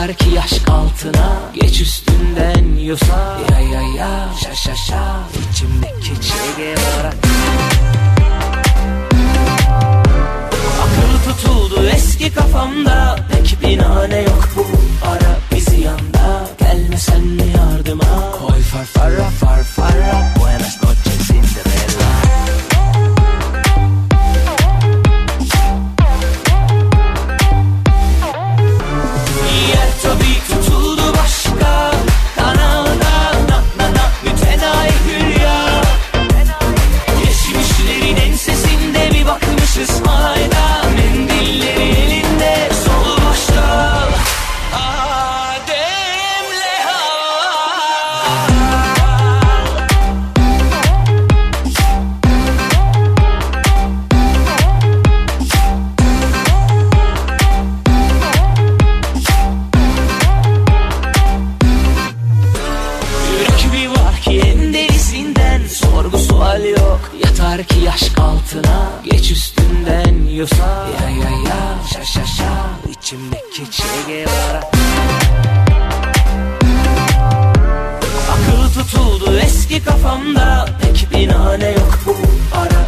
Yatar ki yaş altına Geç üstünden yosa. Ya ya ya şa şa şa İçimdeki Che Guevara Akıl tutuldu eski kafamda Pek binane yok bu. Ara bizi yanda Gelme sen mi yardıma. Koy far farra far farra Buenas noches yosa Ya ya ya şa şa şa İçimdeki Che Guevara Akıl tutuldu eski kafamda Pek binane yok bu ara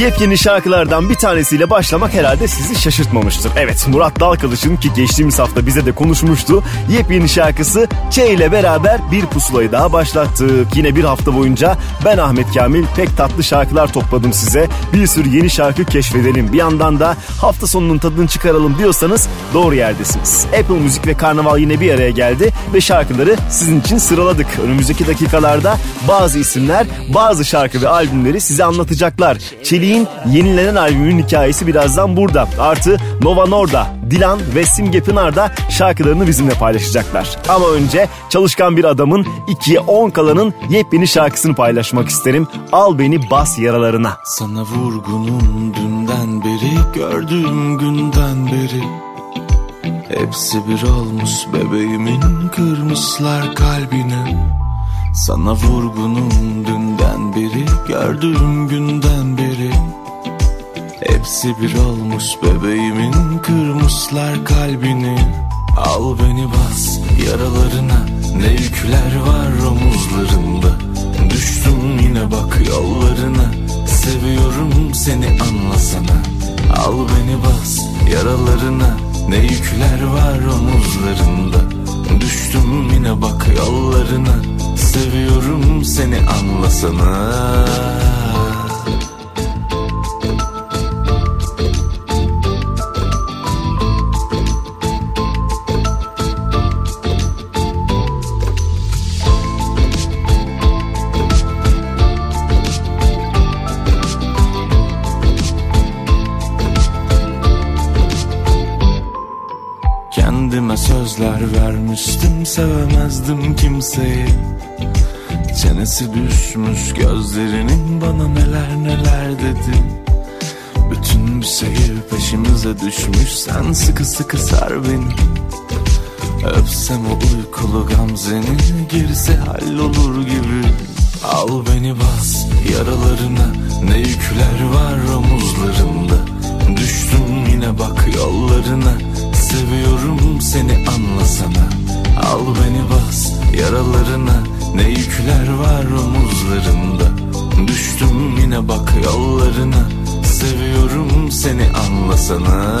Yepyeni şarkılardan bir tanesiyle başlamak herhalde sizi şaşırtmamıştır. Evet Murat Dalkılıç'ın ki geçtiğimiz hafta bize de konuşmuştu. Yepyeni şarkısı Ç ile beraber bir pusulayı daha başlattık. Yine bir hafta boyunca ben Ahmet Kamil pek tatlı şarkılar topladım size. Bir sürü yeni şarkı keşfedelim. Bir yandan da hafta sonunun tadını çıkaralım diyorsanız doğru yerdesiniz. Apple Müzik ve Karnaval yine bir araya geldi ve şarkıları sizin için sıraladık. Önümüzdeki dakikalarda bazı isimler bazı şarkı ve albümleri size anlatacaklar. Çelik'in yenilenen albümünün hikayesi birazdan burada. Artı Nova Norda, Dilan ve Simge Pınar da şarkılarını bizimle paylaşacaklar. Ama önce çalışkan bir adamın 2'ye 10 kalanın yepyeni şarkısını paylaşmak isterim. Al beni bas yaralarına. Sana vurgunum dünden beri Gördüğüm günden beri Hepsi bir olmuş bebeğimin Kırmışlar kalbini Sana vurgunum dünden beri Gördüğüm günden beri Hepsi bir olmuş bebeğimin Kırmışlar kalbini. Al beni bas yaralarına Ne yükler var omuzlarında. Düştüm yine bak yollarına Seviyorum seni anlasana. Al beni bas yaralarına Ne yükler var omuzlarında. Düştüm yine bak yollarına Seviyorum seni anlasana sözler vermiştim sevemezdim kimseyi. Çenesi düşmüş gözlerinin bana neler neler dedi. Bütün bir şehir peşimize düşmüş sen sıkı sıkı sar beni. Öpsem o uykulu gamzeni gerisi hallolur gibi. Al beni bas yaralarına ne yükler var omuzlarında. Düştüm yine bak yollarına Seviyorum seni anlasana. Al beni bas yaralarına. Ne yükler var omuzlarında Düştüm yine bak yollarına. Seviyorum seni anlasana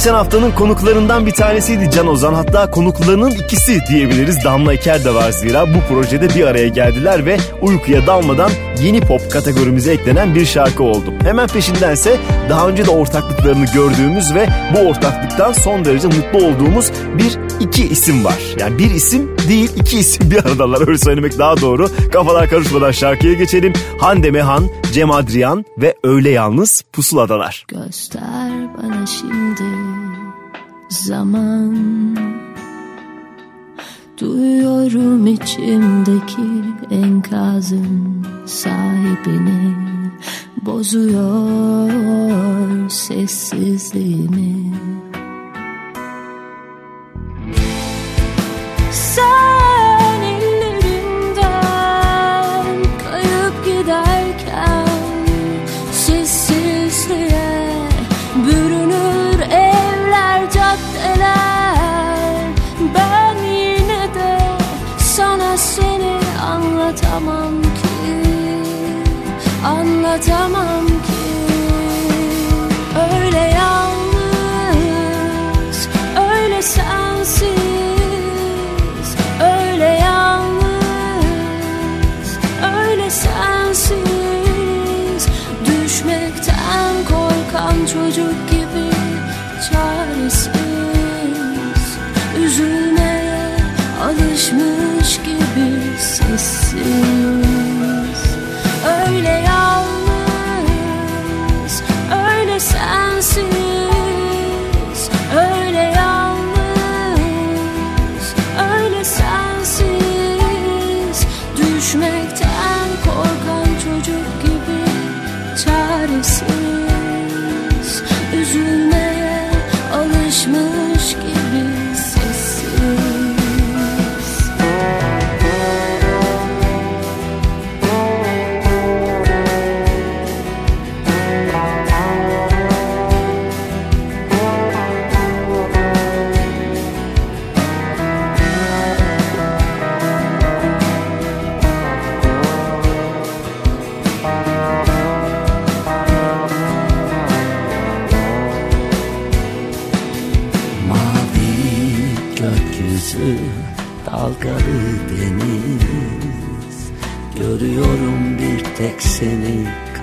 Geçen haftanın konuklarından bir tanesiydi Can Ozan. Hatta konuklarının ikisi diyebiliriz. Damla Eker de var zira. Bu projede bir araya geldiler ve uykuya dalmadan yeni pop kategorimize eklenen bir şarkı oldu. Hemen peşindense daha önce de ortaklıklarını gördüğümüz ve bu ortaklıktan son derece mutlu olduğumuz bir iki isim var. Yani bir isim değil iki isim bir aradalar öyle söylemek daha doğru. Kafalar karışmadan şarkıya geçelim. Hande Mehan, Cem Adrian ve Öyle Yalnız Pusuladalar. Göster bana şimdi zaman Duyuyorum içimdeki enkazın sahibini Bozuyor sessizliğimi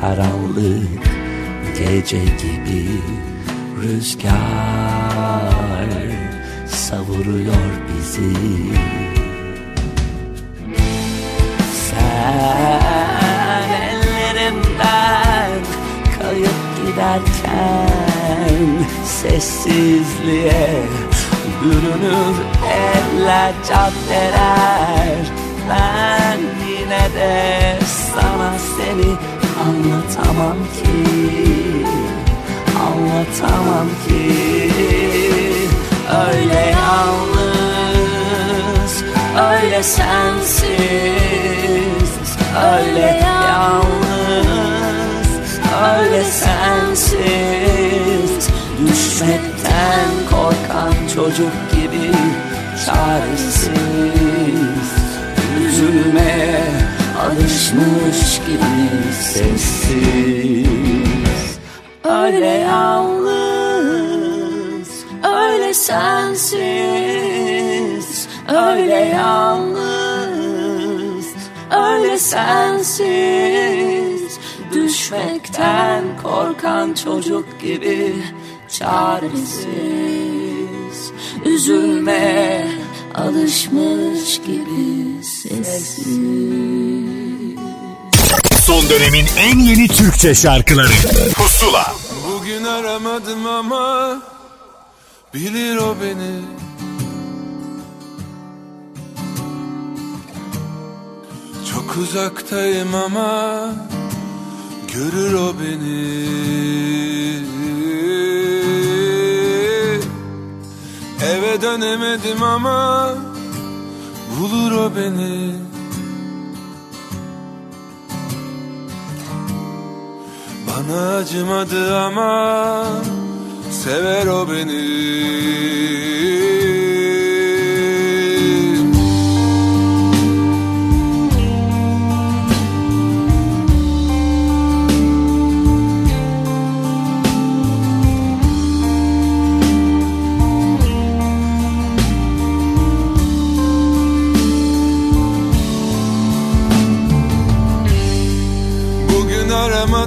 karanlık gece gibi Rüzgar savuruyor bizi. Sen ellerimden kayıp giderken Sessizliğe bürünür eller caddeler Ben yine de sana seni anlatamam ki Anlatamam ki. Öyle yalnız Öyle sensiz. Öyle yalnız Öyle sensiz. Düşmekten korkan çocuk gibi Çaresiz. Üzülmeye alışmış sessiz. Öyle yalnız Öyle sensiz. Öyle yalnız Öyle sensiz. Düşmekten korkan çocuk gibi Çaresiz. Üzülmeye alışmış gibi sessiz Son dönemin en yeni Türkçe şarkıları. Pusula. Bugün aramadım ama bilir o beni. Çok uzaktayım ama görür o beni. Eve dönemedim ama bulur o beni Bana acımadı ama sever o beni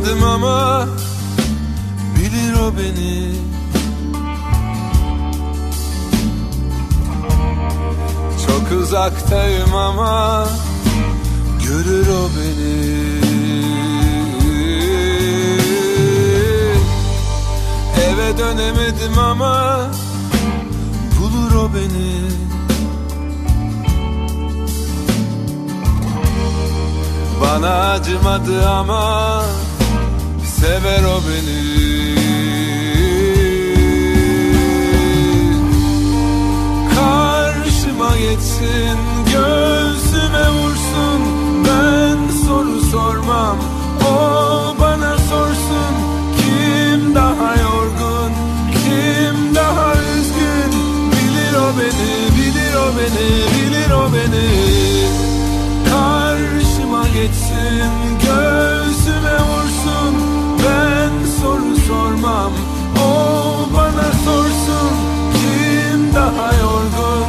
aramadım ama bilir o beni. Çok uzaktayım ama görür o beni. Eve dönemedim ama bulur o beni. Bana acımadı ama sever o beni. Karşıma geçsin göğsüme vursun. Ben soru sormam o bana sorsun. Kim daha yorgun kim daha üzgün? Bilir o beni bilir o beni bilir o beni. Karşıma geçsin göğsüme vursun ben soru sormam. O bana sorsun kim daha yorgun?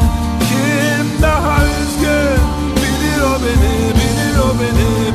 Kim daha üzgün? Bilir o beni bilir o beni.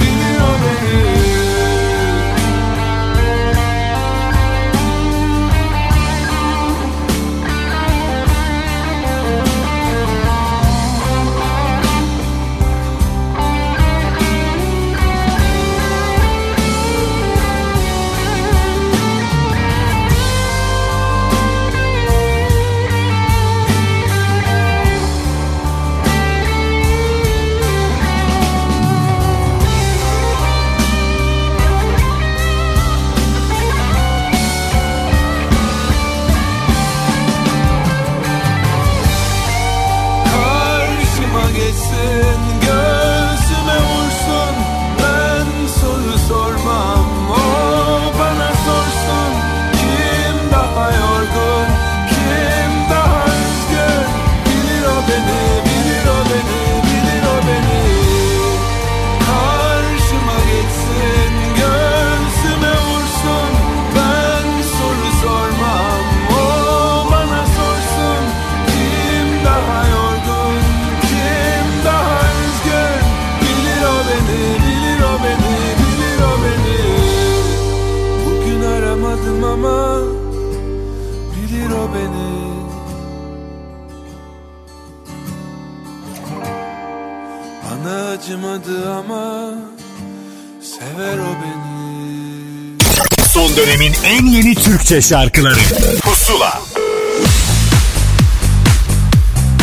Türkçe şarkıları Pusula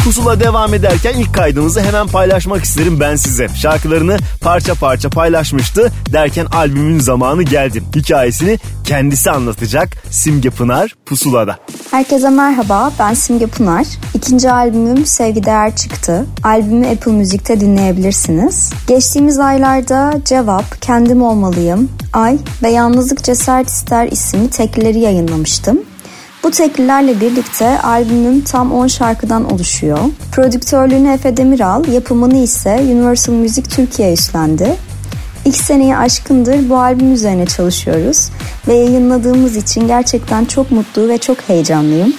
Pusula devam ederken ilk kaydımızı hemen paylaşmak isterim ben size. Şarkılarını parça parça paylaşmıştı derken albümün zamanı geldi. Hikayesini kendisi anlatacak Simge Pınar Pusula'da. Herkese merhaba, ben Simge Pınar. İkinci albümüm Sevgi Değer çıktı. Albümü Apple Müzik'te dinleyebilirsiniz. Geçtiğimiz aylarda Cevap, Kendim Olmalıyım, Ay ve Yalnızlık Cesaret İster isimli teklileri yayınlamıştım. Bu teklilerle birlikte albümüm tam 10 şarkıdan oluşuyor. Prodüktörlüğünü Efe Demiral, yapımını ise Universal Music Türkiye üstlendi. İlk seneyi aşkındır bu albüm üzerine çalışıyoruz ve yayınladığımız için gerçekten çok mutlu ve çok heyecanlıyım.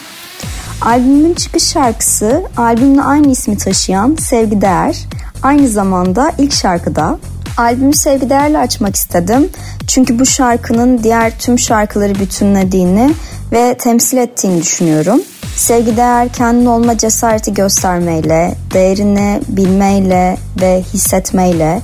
Albümün çıkış şarkısı albümle aynı ismi taşıyan Sevgi Değer. Aynı zamanda ilk şarkıda Albümü Sevgi Değer'le açmak istedim. Çünkü bu şarkının diğer tüm şarkıları bütünlediğini ve temsil ettiğini düşünüyorum. Sevgi değer kendin olma cesareti göstermeyle, değerini bilmeyle ve hissetmeyle,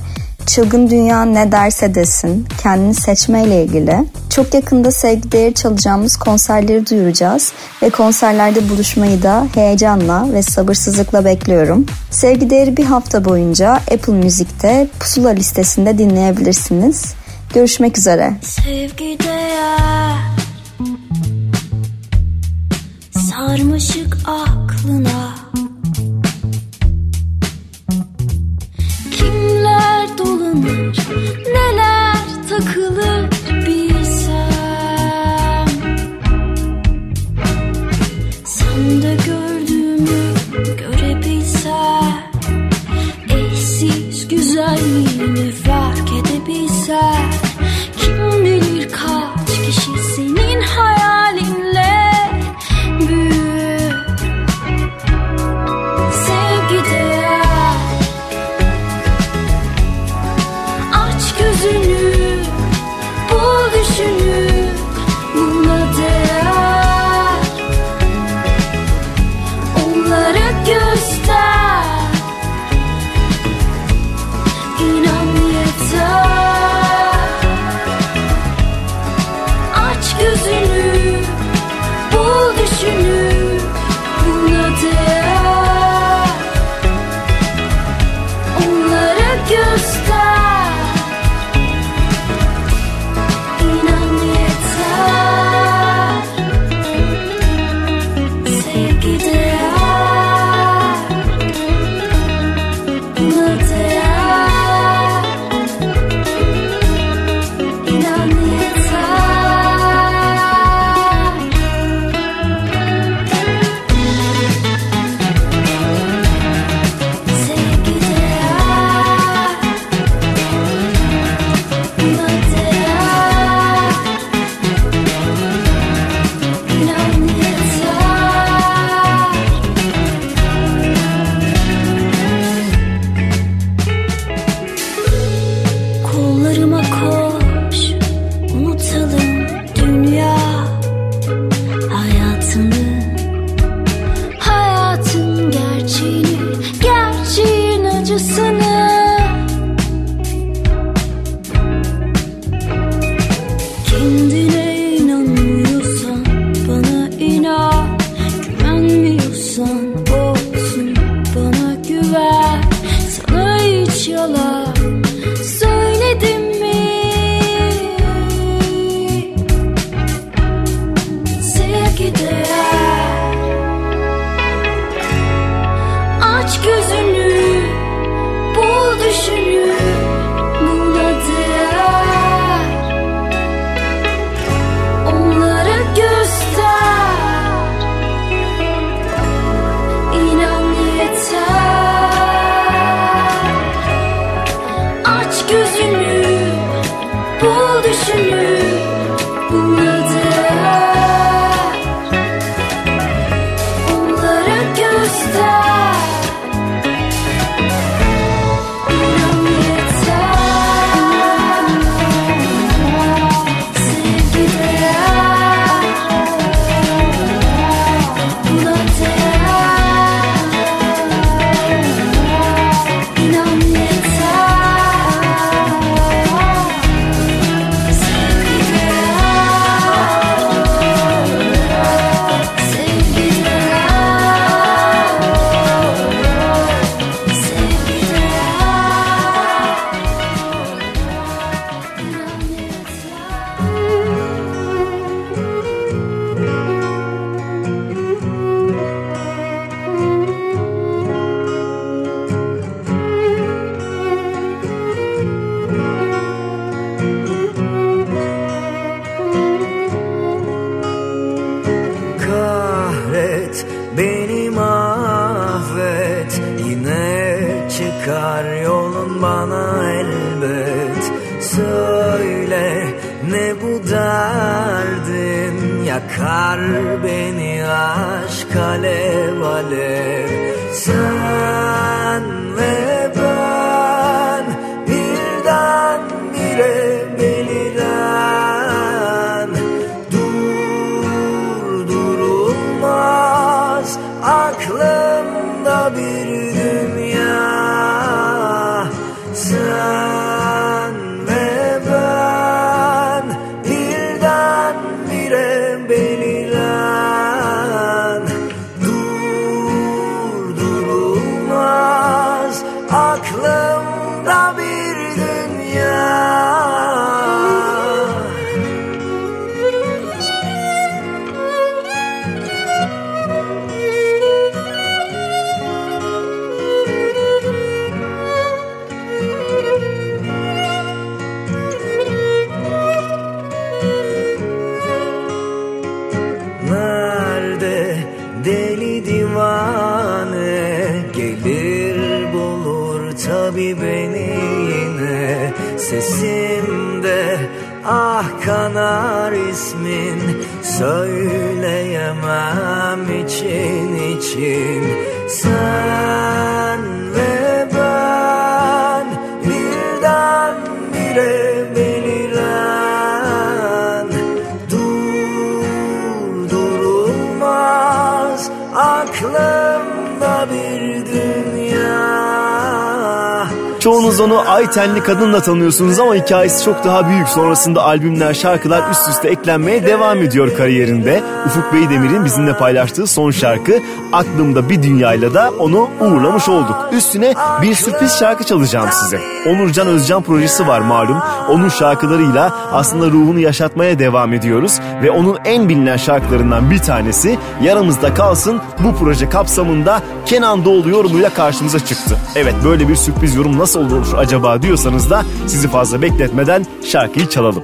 çılgın dünya ne derse desin, kendini seçmeyle ilgili. Çok yakında sevgi değeri çalacağımız konserleri duyuracağız ve konserlerde buluşmayı da heyecanla ve sabırsızlıkla bekliyorum. Sevgi değeri bir hafta boyunca Apple Müzik'te Pusula listesinde dinleyebilirsiniz. Görüşmek üzere. Sevgi değer sarmaşık aklına neler takılır ay tenli kadınla tanıyorsunuz ama hikayesi çok daha büyük. Sonrasında albümler, şarkılar üst üste eklenmeye devam ediyor kariyerinde. Ufuk Beydemir'in bizimle paylaştığı son şarkı Aklımda Bir Dünyayla da onu uğurlamış olduk. Üstüne bir sürpriz şarkı çalacağım size. Onurcan Özcan projesi var malum. Onun şarkılarıyla aslında ruhunu yaşatmaya devam ediyoruz. Ve onun en bilinen şarkılarından bir tanesi Yaramızda Kalsın bu proje kapsamında Kenan Doğulu yorumuyla karşımıza çıktı. Evet böyle bir sürpriz yorum nasıl olur acaba diyorsanız da sizi fazla bekletmeden şarkıyı çalalım.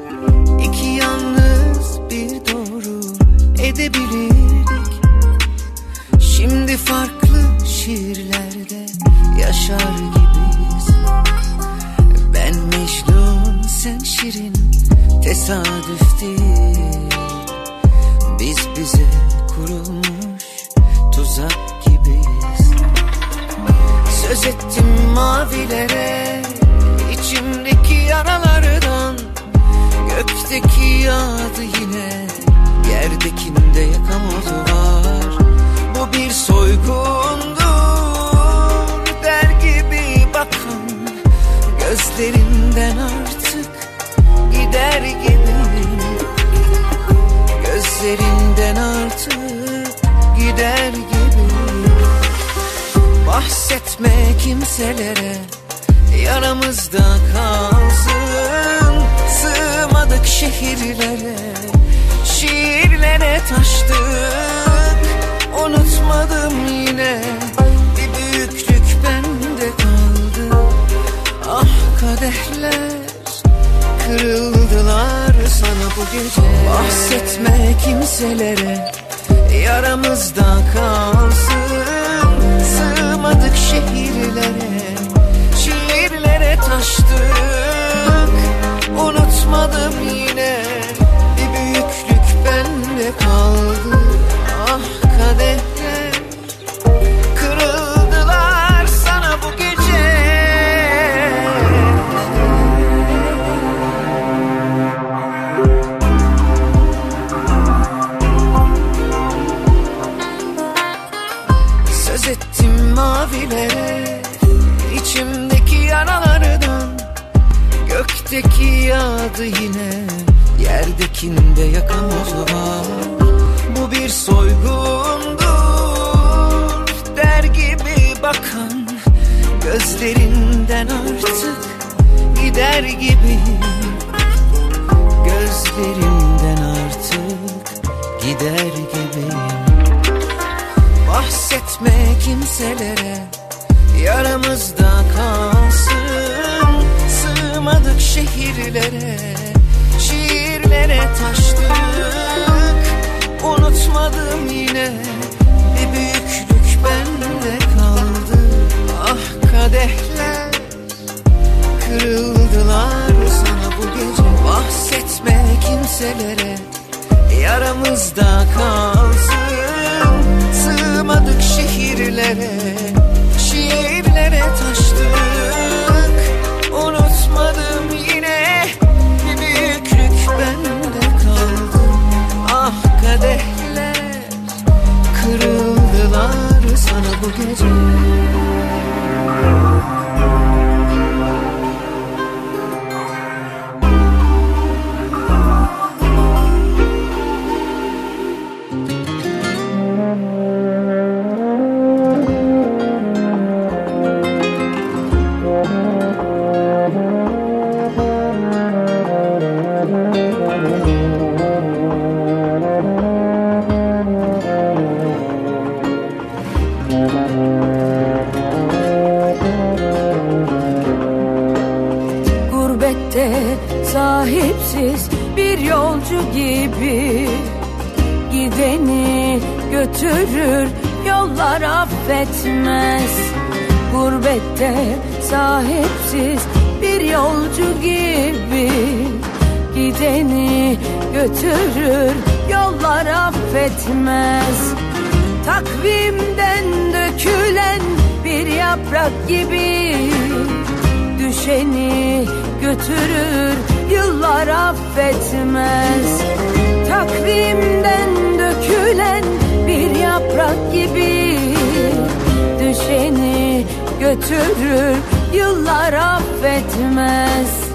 Mavilere içimdeki yaralardan Gökteki yağdı yine Yerdekinde yakamozu var. Bu bir soygundur Der gibi bakan Gözlerinden artık Bahsetme kimselere. Yaramızda kalsın Sığmadık şehirlere. Şiirlere taştık Unutmadım yine. Bir büyüklük bende kaldı. Ah kadehler Kırıldılar sana bu gece. Bahsetme kimselere Yaramızda kalsın Sığmadık şehirlere Şiirlere taştık. Unutmadım yine Bir büyüklük bende kaldı yağdı yine. Yerdekinde yakamoz var Bu bir soygundur. Der gibi bakan Gözlerinden artık Gider gibi. Gözlerinden artık Gider gibiyim Bahsetme kimselere Yaramızda Dayandık şehirlere Şiirlere taştık Unutmadım yine Ne büyüklük bende kaldı. Ah kadehler Kırıldılar sana bu gece. Bahsetme kimselere Yaramızda kalsın. Sığmadık şehirlere Şiirlere taştık Kırıldılar sana bu gece affetmez Gurbette sahipsiz bir yolcu gibi Gideni götürür yollar affetmez. Takvimden dökülen bir yaprak gibi Düşeni götürür yıllar affetmez. Takvimden dökülen bir yaprak gibi götürür yıllar affetmez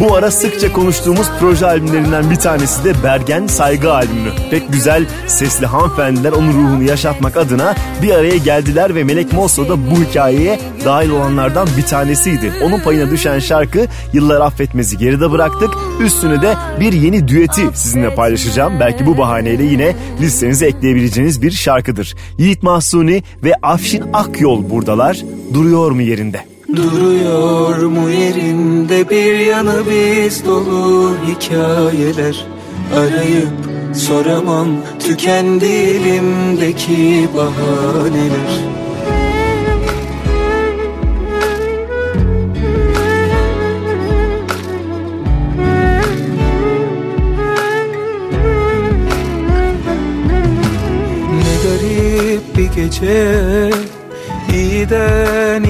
Bu ara sıkça konuştuğumuz proje albümlerinden bir tanesi de Bergen Saygı albümü. Pek güzel sesli hanımefendiler onun ruhunu yaşatmak adına bir araya geldiler ve Melek Mosso da bu hikayeye dahil olanlardan bir tanesiydi. Onun payına düşen şarkı Yıllar Affetmez'i geride bıraktık. Üstüne de bir yeni düeti sizinle paylaşacağım. Belki bu bahaneyle yine listenize ekleyebileceğiniz bir şarkıdır. Yiğit Mahsuni ve Afşin Akyol buradalar. Duruyor mu yerinde? Duruyor mu yerinde bir yanı biz dolu hikayeler. Arayıp soramam tükendi elimdeki bahaneler. Ne garip bir gece iyiden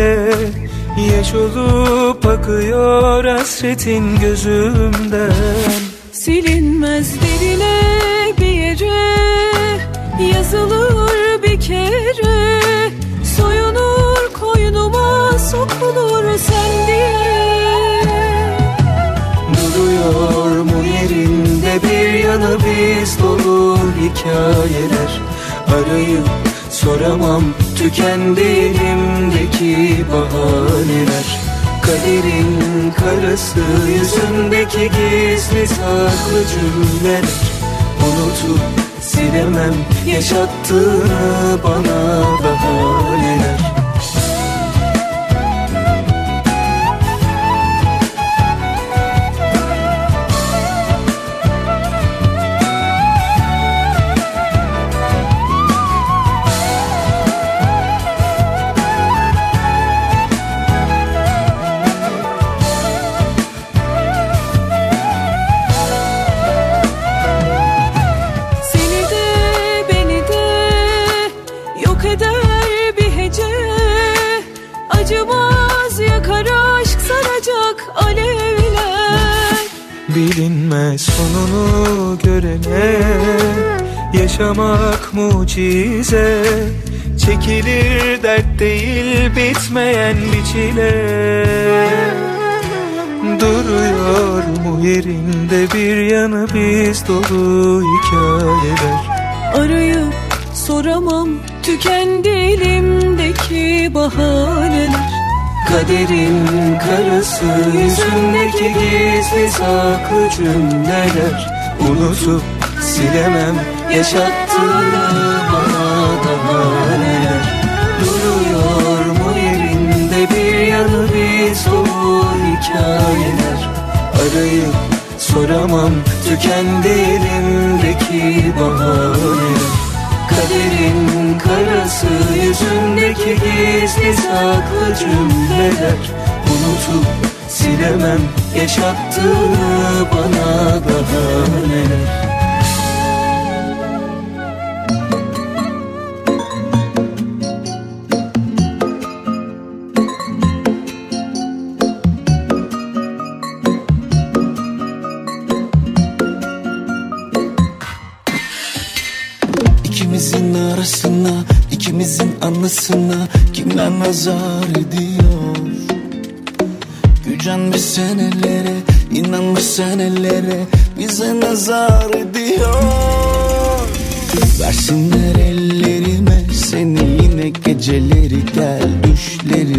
iyiye Yaş olup akıyor hasretin gözümden. Silinmez derine bir yere Yazılır bir kere. Soyunur koynuma sokulur sen diye. Duruyor mu yerinde bir yanı biz dolu hikayeler. Arayıp soramam. Tükendi elimdeki bahaneler. Kaderin karası yüzündeki gizli saklı cümleler. Unutup silemem yaşattığını bana daha Yaşamak mucize. Çekilir dert değil bitmeyen bir çile. Duruyor mu yerinde bir yanı biz dolu hikayeler. Arayıp soramam tükendi elimdeki bahaneler. Kaderin karası yüzündeki gizli saklı cümleler. Unutup silemem yaşattığını bana daha neler Duruyor mu yerinde bir yanı biz dolu hikayeler? Arayıp soramam tükendi elimdeki bahaneler Kaderin karası yüzündeki gizli saklı cümleler. Unutup silemem yaşattığını bana daha neler kimler nazar ediyor? Gücenmiş senelere, inanmış senelere bize nazar ediyor. Versinler ellerime seni yine geceleri gel düşlerime.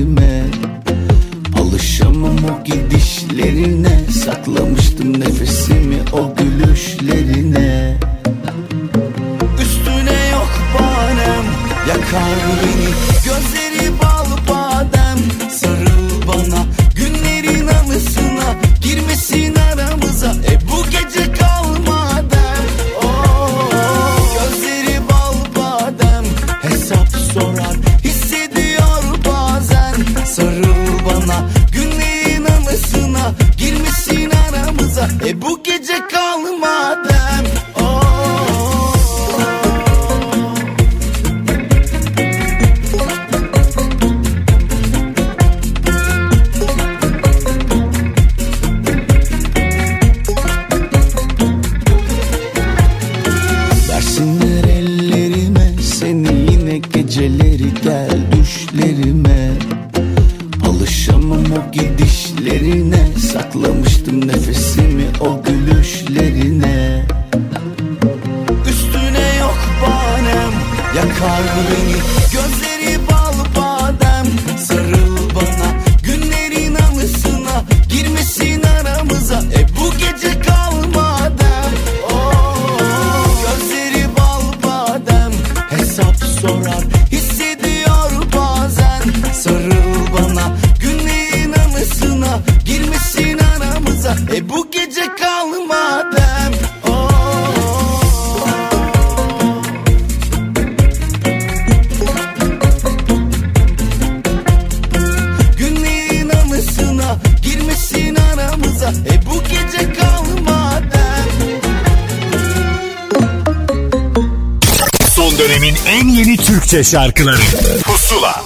Türkçe şarkıları Pusula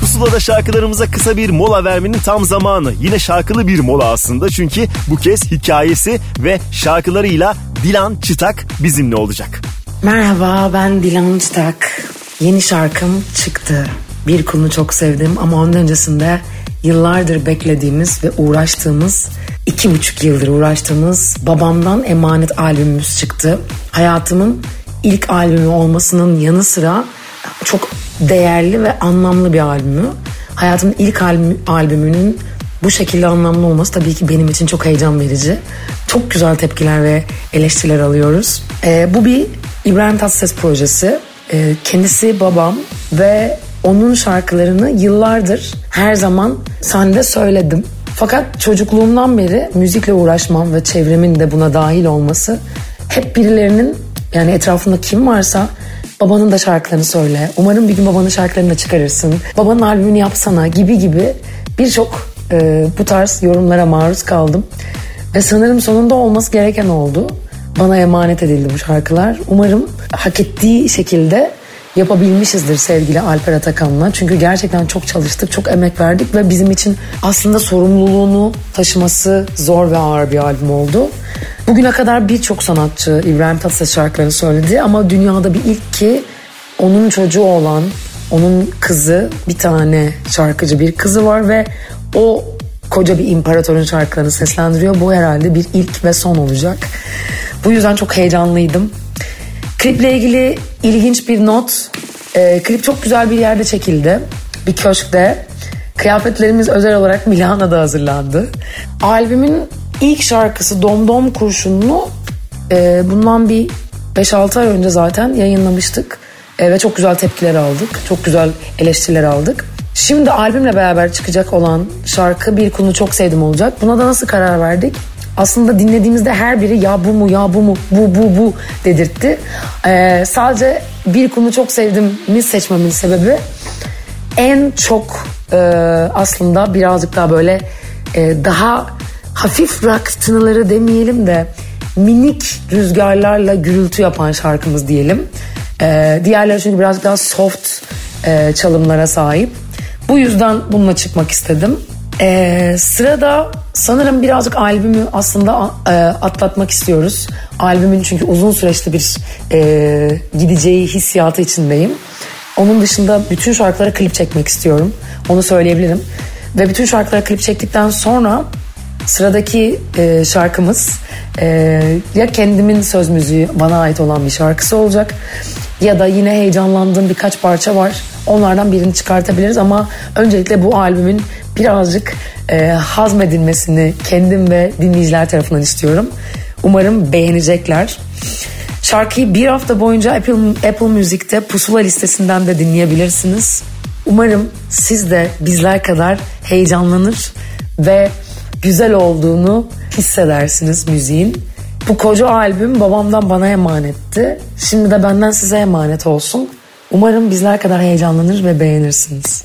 Pusula'da şarkılarımıza kısa bir mola vermenin tam zamanı. Yine şarkılı bir mola aslında çünkü bu kez hikayesi ve şarkılarıyla Dilan Çıtak bizimle olacak. Merhaba ben Dilan Çıtak. Yeni şarkım çıktı. Bir kulunu çok sevdim ama onun öncesinde yıllardır beklediğimiz ve uğraştığımız iki buçuk yıldır uğraştığımız babamdan emanet albümümüz çıktı. Hayatımın ilk albümü olmasının yanı sıra çok değerli ve anlamlı bir albümü. Hayatımın ilk albüm, albümünün bu şekilde anlamlı olması tabii ki benim için çok heyecan verici. Çok güzel tepkiler ve eleştiriler alıyoruz. Ee, bu bir İbrahim Tatlıses projesi. Ee, kendisi babam ve onun şarkılarını yıllardır her zaman sahnede söyledim. Fakat çocukluğumdan beri müzikle uğraşmam ve çevremin de buna dahil olması hep birilerinin yani etrafında kim varsa babanın da şarkılarını söyle. Umarım bir gün babanın şarkılarını da çıkarırsın. Babanın albümünü yapsana gibi gibi birçok e, bu tarz yorumlara maruz kaldım. Ve sanırım sonunda olması gereken oldu. Bana emanet edildi bu şarkılar. Umarım hak ettiği şekilde yapabilmişizdir sevgili Alper Atakan'la. Çünkü gerçekten çok çalıştık, çok emek verdik ve bizim için aslında sorumluluğunu taşıması zor ve ağır bir albüm oldu. Bugüne kadar birçok sanatçı İbrahim Tatlıses şarkılarını söyledi ama dünyada bir ilk ki onun çocuğu olan, onun kızı bir tane şarkıcı bir kızı var ve o koca bir imparatorun şarkılarını seslendiriyor. Bu herhalde bir ilk ve son olacak. Bu yüzden çok heyecanlıydım. Kliple ilgili ilginç bir not. E, klip çok güzel bir yerde çekildi. Bir köşkte. Kıyafetlerimiz özel olarak Milano'da hazırlandı. Albümün ilk şarkısı Dom Dom Kurşunlu e, bundan bir 5-6 ay önce zaten yayınlamıştık. E, ve çok güzel tepkiler aldık. Çok güzel eleştiriler aldık. Şimdi albümle beraber çıkacak olan şarkı Bir Kunu Çok Sevdim olacak. Buna da nasıl karar verdik? Aslında dinlediğimizde her biri ya bu mu ya bu mu bu bu bu dedirtti. Ee, sadece Bir Kunu Çok Sevdim mi seçmemin sebebi en çok e, aslında birazcık daha böyle e, daha hafif rock tınıları demeyelim de minik rüzgarlarla gürültü yapan şarkımız diyelim. E, diğerleri çünkü birazcık daha soft e, çalımlara sahip. Bu yüzden bununla çıkmak istedim. Ee, sırada sanırım birazcık albümü aslında e, atlatmak istiyoruz. Albümün çünkü uzun süreçli bir e, gideceği hissiyatı içindeyim. Onun dışında bütün şarkılara klip çekmek istiyorum. Onu söyleyebilirim. Ve bütün şarkılara klip çektikten sonra sıradaki e, şarkımız e, ya kendimin söz müziği bana ait olan bir şarkısı olacak ya da yine heyecanlandığım birkaç parça var. Onlardan birini çıkartabiliriz ama öncelikle bu albümün birazcık e, hazmedilmesini kendim ve dinleyiciler tarafından istiyorum. Umarım beğenecekler. Şarkıyı bir hafta boyunca Apple, Apple Music'te pusula listesinden de dinleyebilirsiniz. Umarım siz de bizler kadar heyecanlanır ve güzel olduğunu hissedersiniz müziğin. Bu koca albüm babamdan bana emanetti. Şimdi de benden size emanet olsun. Umarım bizler kadar heyecanlanır ve beğenirsiniz.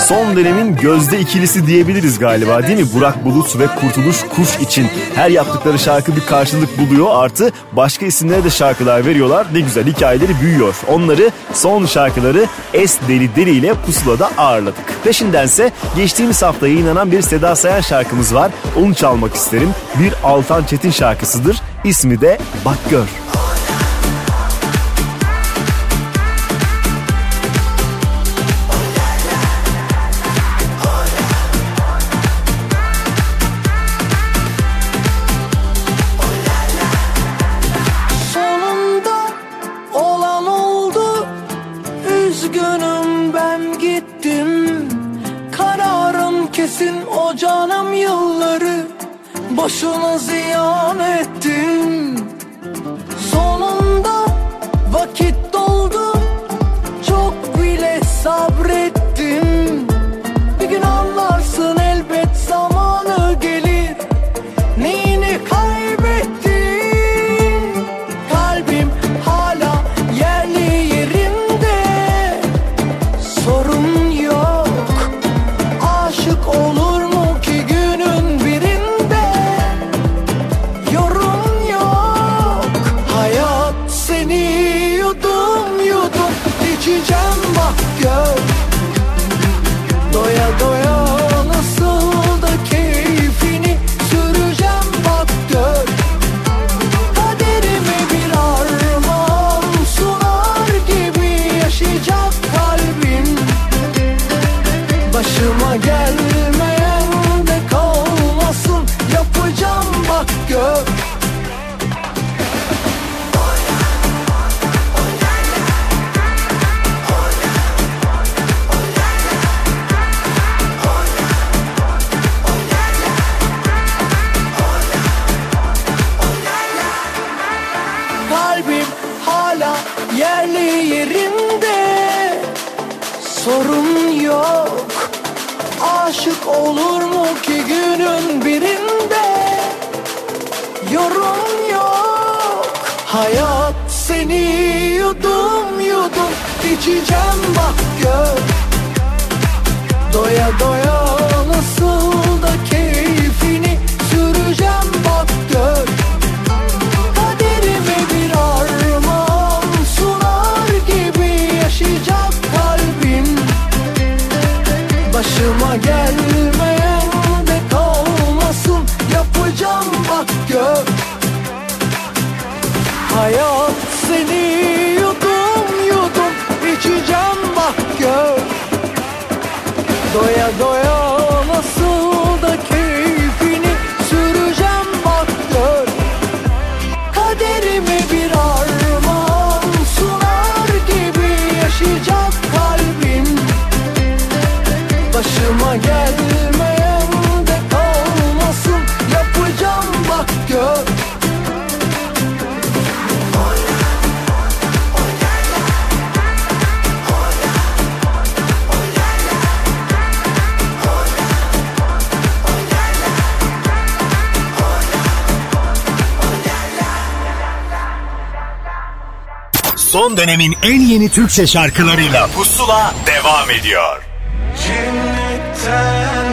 son dönemin gözde ikilisi diyebiliriz galiba değil mi? Burak Bulut ve Kurtuluş Kuş için her yaptıkları şarkı bir karşılık buluyor. Artı başka isimlere de şarkılar veriyorlar. Ne güzel hikayeleri büyüyor. Onları son şarkıları Es Deli Deli ile Pusula'da ağırladık. Peşindense geçtiğimiz hafta yayınlanan bir Seda Sayan şarkımız var. Onu çalmak isterim. Bir Altan Çetin şarkısıdır. İsmi de Bak Gör. son dönemin en yeni Türkçe şarkılarıyla Pusula devam ediyor. Cennetten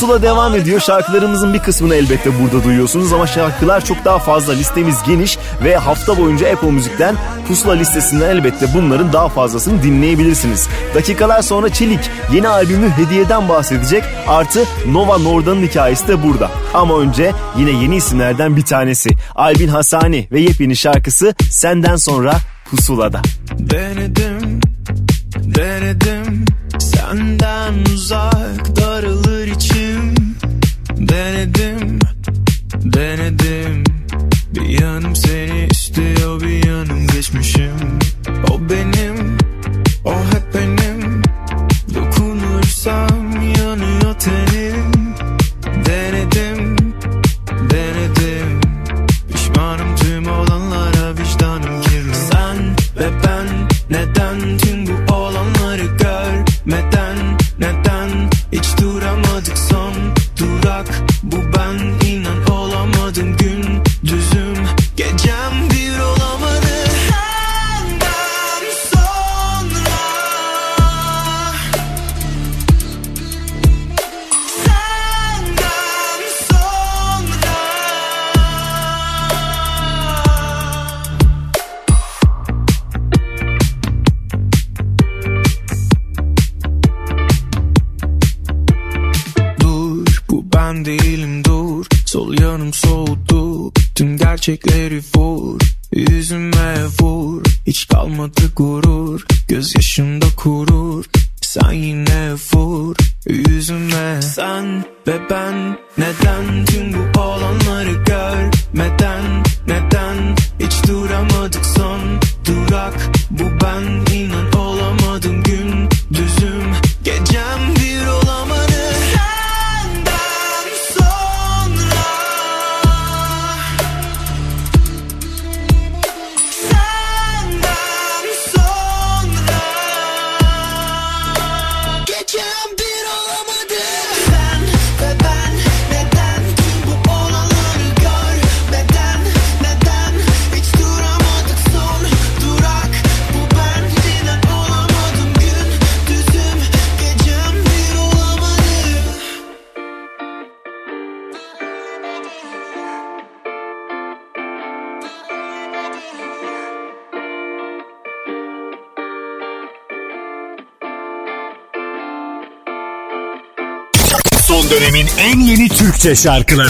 Pusula devam ediyor. Şarkılarımızın bir kısmını elbette burada duyuyorsunuz ama şarkılar çok daha fazla. Listemiz geniş ve hafta boyunca Apple Müzik'ten Pusula listesinden elbette bunların daha fazlasını dinleyebilirsiniz. Dakikalar sonra Çelik yeni albümü Hediye'den bahsedecek. Artı Nova Norda'nın hikayesi de burada. Ama önce yine yeni isimlerden bir tanesi. Albin Hasani ve yepyeni şarkısı Senden Sonra Pusula'da. Denedim, denedim Senden uzak daralır içim Denedim, denedim. Bir yanım seni istiyor bir yanım geçmişim. O benim, o hep benim. Dokunursam Türkçe şarkıları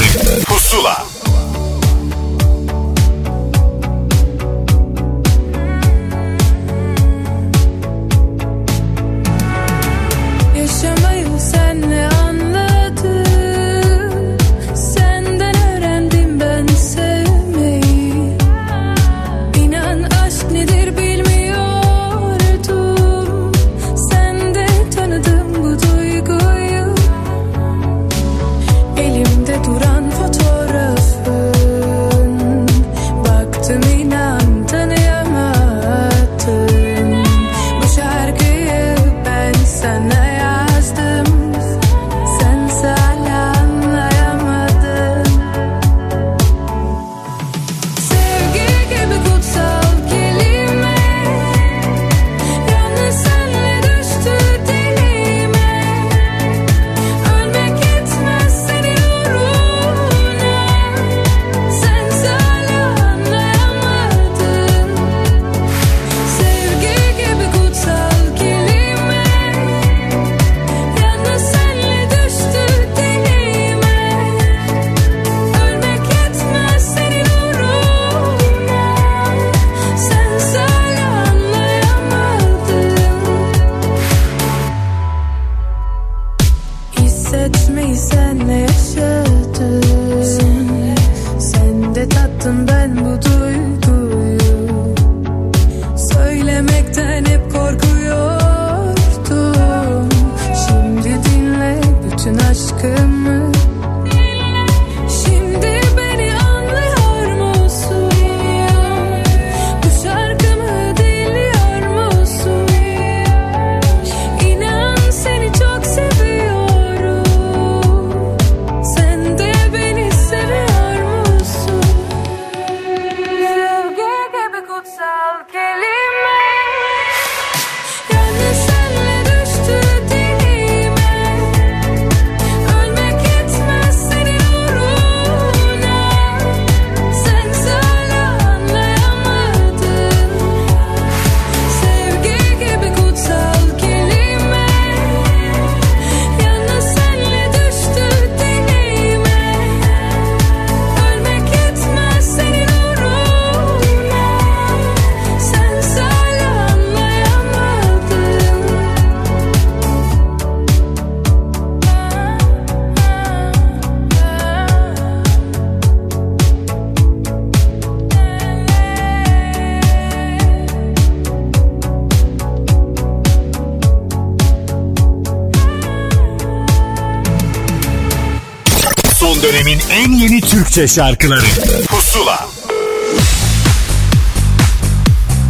Türkçe şarkıları Pusula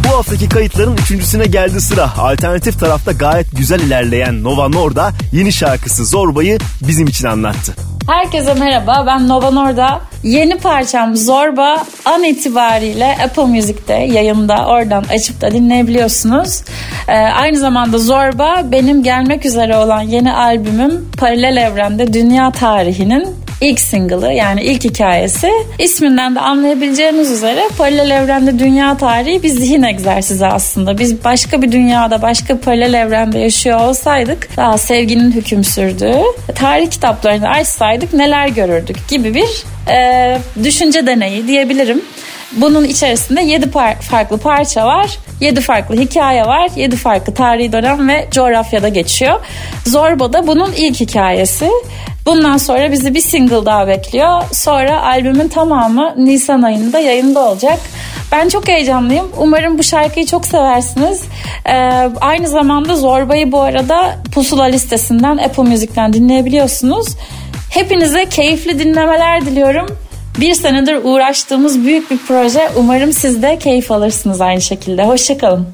Bu haftaki kayıtların üçüncüsüne geldi sıra. Alternatif tarafta gayet güzel ilerleyen Nova Norda yeni şarkısı Zorba'yı bizim için anlattı. Herkese merhaba ben Nova Norda. Yeni parçam Zorba an itibariyle Apple Music'te yayında oradan açıp da dinleyebiliyorsunuz. Ee, aynı zamanda Zorba benim gelmek üzere olan yeni albümüm Paralel Evrende Dünya Tarihinin ilk single'ı yani ilk hikayesi. İsminden de anlayabileceğiniz üzere paralel evrende dünya tarihi bir zihin egzersizi aslında. Biz başka bir dünyada başka bir paralel evrende yaşıyor olsaydık daha sevginin hüküm sürdüğü tarih kitaplarını açsaydık neler görürdük gibi bir e, düşünce deneyi diyebilirim. Bunun içerisinde 7 par- farklı parça var. 7 farklı hikaye var. 7 farklı tarihi dönem ve coğrafyada geçiyor. Zorba da bunun ilk hikayesi. Bundan sonra bizi bir single daha bekliyor. Sonra albümün tamamı Nisan ayında yayında olacak. Ben çok heyecanlıyım. Umarım bu şarkıyı çok seversiniz. Ee, aynı zamanda Zorba'yı bu arada Pusula listesinden Apple Music'ten dinleyebiliyorsunuz. Hepinize keyifli dinlemeler diliyorum. Bir senedir uğraştığımız büyük bir proje. Umarım siz de keyif alırsınız aynı şekilde. Hoşçakalın.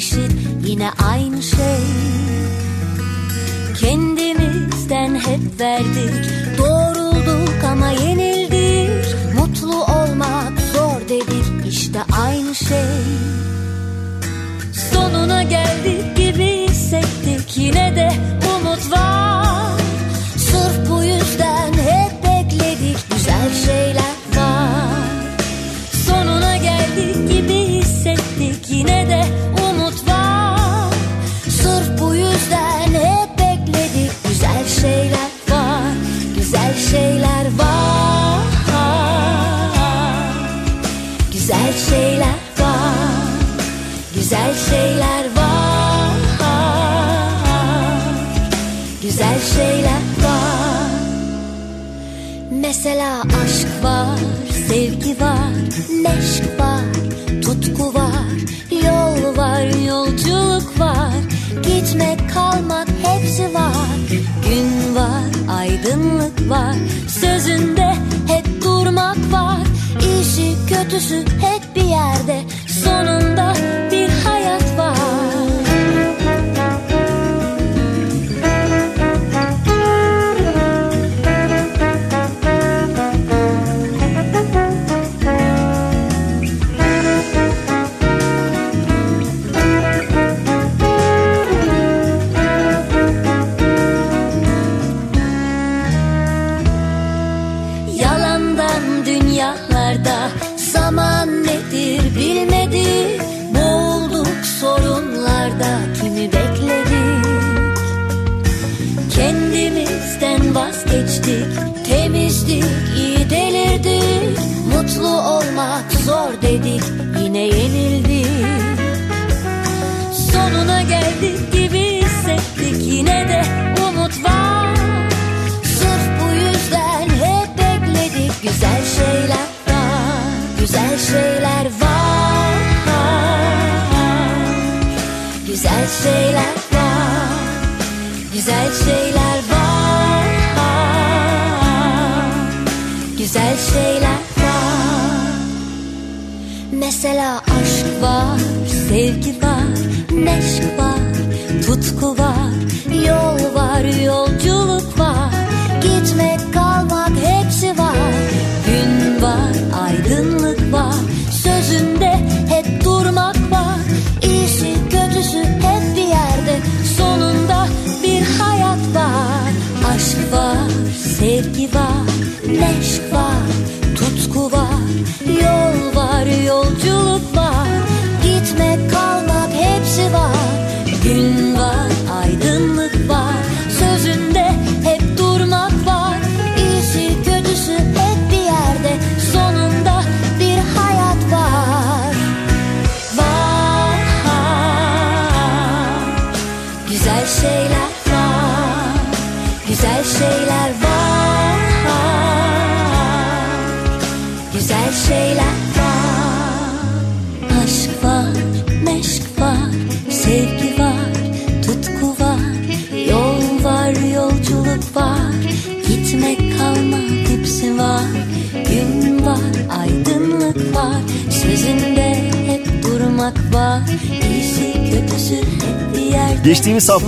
İşit yine aynı şey. Kendimizden hep verdik Doğrulduk ama yenildik. Mutlu olmak zor dedik işte aynı şey. Sonuna geldik Güzel şeyler var. Güzel şeyler var. Mesela aşk var, sevgi var, neşk var, tutku var, yol var, yolculuk var, gitmek, kalmak hepsi var. Gün var, aydınlık var, sözünde hep durmak var. İyisi kötüsü hep bir yerde, sonunda Mesela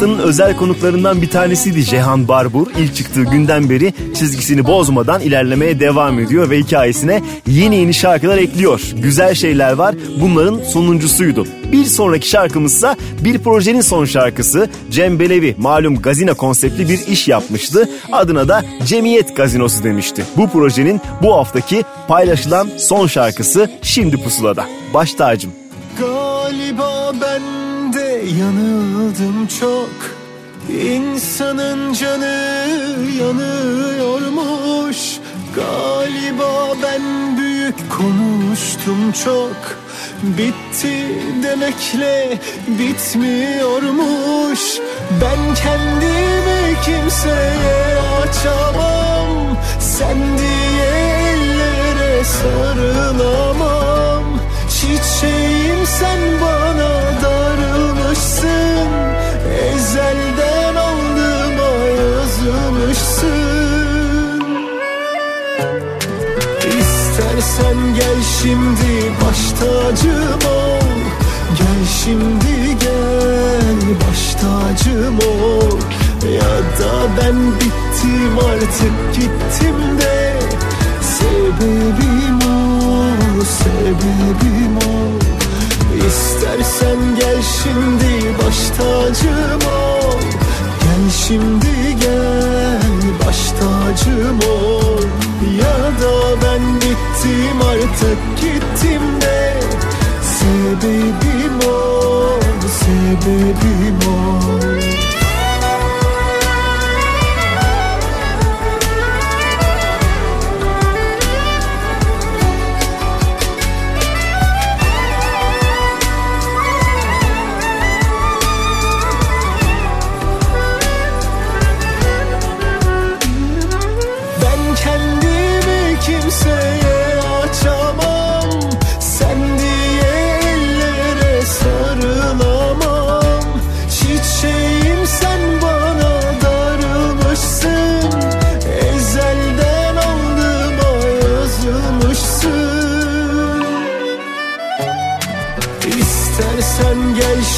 haftanın özel konuklarından bir tanesiydi Cehan Barbur. İlk çıktığı günden beri çizgisini bozmadan ilerlemeye devam ediyor ve hikayesine yeni yeni şarkılar ekliyor. Güzel şeyler var bunların sonuncusuydu. Bir sonraki şarkımızsa bir projenin son şarkısı Cem Belevi malum gazino konseptli bir iş yapmıştı. Adına da Cemiyet Gazinosu demişti. Bu projenin bu haftaki paylaşılan son şarkısı şimdi pusulada. Baş tacım. Galiba ben yanıldım çok. İnsanın canı yanıyormuş. Galiba ben büyük konuştum çok. Bitti demekle bitmiyormuş. Ben kendimi kimseye açamam. Sen diye ellere sarılamam. Çiçeğim sen bana darılmışsın Ezelden alnıma yazılmışsın İstersen gel şimdi baş tacım ol Gel şimdi gel baş tacım ol. Ya da ben bittim artık gittim de Sebebim ol, sebebim ol İstersen gel şimdi baş tacım ol. Gel şimdi gel baş tacım ol. Ya da ben bittim artık gittim de. Sebebim ol, sebebim ol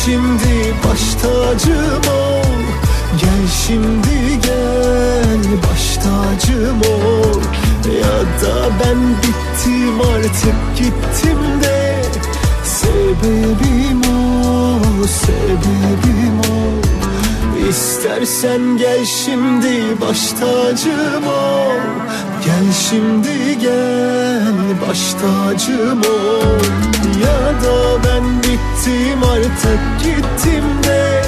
şimdi baş tacım ol Gel şimdi gel baş tacım ol Ya da ben bittim artık gittim de. Sebebim ol, sebebim ol İstersen gel şimdi baş tacım ol Gel şimdi gel baş tacım ol. Ya da ben bittim artık gittim de.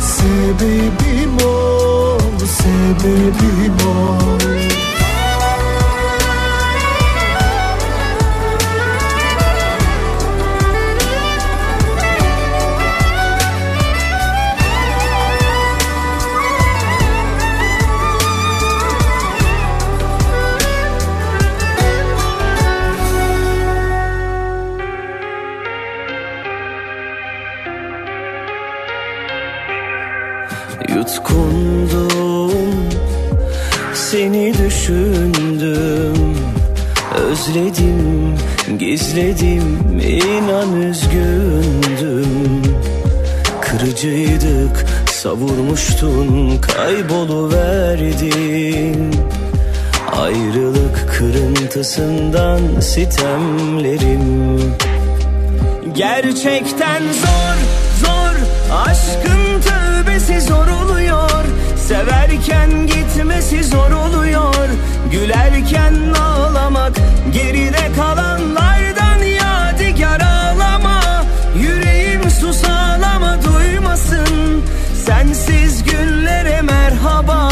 Sebebim ol, sebebim ol Gizledim inan üzgündüm. Kırıcıydık Savurmuştun Kayboluverdin Ayrılık kırıntısından sitemlerim. Gerçekten zor, zor Aşkın tövbesi zor oluyor. Severken gitmesi zor oluyor. Gülerken ağlamak Geride kalanlardan Sensiz günlere merhaba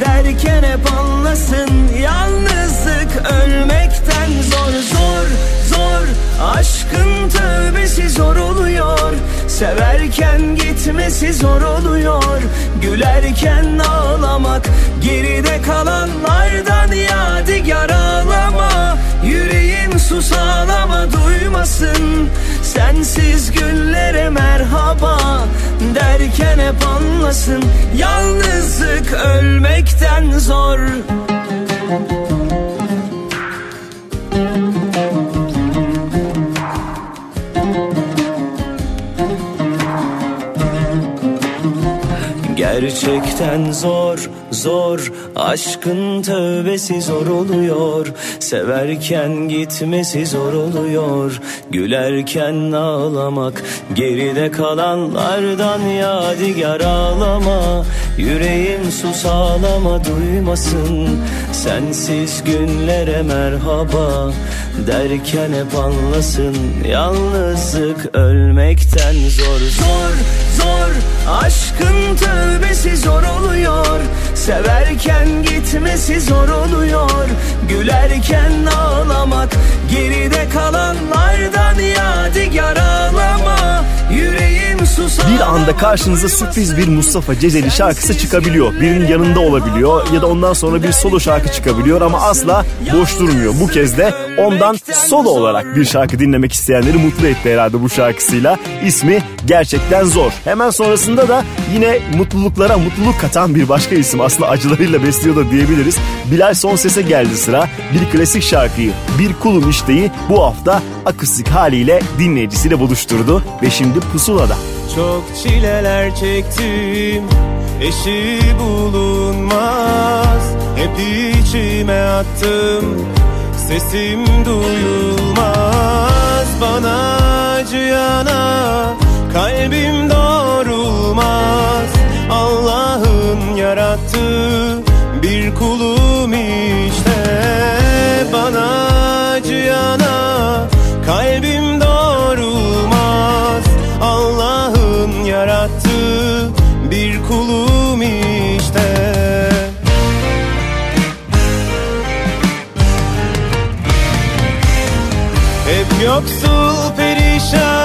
Derken hep anlasın. Yalnızlık ölmekten zor zor zor. Aşkın tövbesi zor oluyor. Severken gitmesi zor oluyor. Gülerken ağlamak Geride kalanlardan yadigar ağlama. Yüreğim sus ağlama duymasın. Sensiz günlere merhaba Derken hep anlasın. Yalnızlık ölmekten zor. Gerçekten zor, zor Aşkın tövbesi zor oluyor Severken gitmesi zor oluyor. Gülerken ağlamak Geride kalanlardan yadigar ağlama. Yüreğim sus ağlama duymasın Sensiz günlere merhaba. Derken hep anlasın Yalnızlık ölmekten zor. Zor, zor Aşkın tövbesi zor oluyor Severken gitmesi zor oluyor. Gülerken ağlamak Geride kalanlardan yadigar susar Bir anda karşınıza sürpriz bir Mustafa Cezeli şarkısı çıkabiliyor. Birinin yanında olabiliyor ya da ondan sonra bir solo şarkı çıkabiliyor ama asla boş durmuyor. Bu kez de ondan solo olarak bir şarkı dinlemek isteyenleri mutlu etti herhalde bu şarkısıyla. İsmi gerçekten zor. Hemen sonrasında da yine mutluluklara mutluluk katan bir başka isim aslında acılarıyla besliyor da diyebiliriz. Bilal Son Ses'e geldi sıra. Bir klasik şarkıyı Bir Kulum İşte'yi bu hafta akustik haliyle dinleyicisiyle buluşturdu ve şimdi pusulada. Çok çileler çektim Eşi bulunmaz. Hep içime attım Sesim duyulmaz. Bana acıyana Kalbim doğrulmaz Allah'ın yarattığı Bir kulum işte. Bana yoksul perişan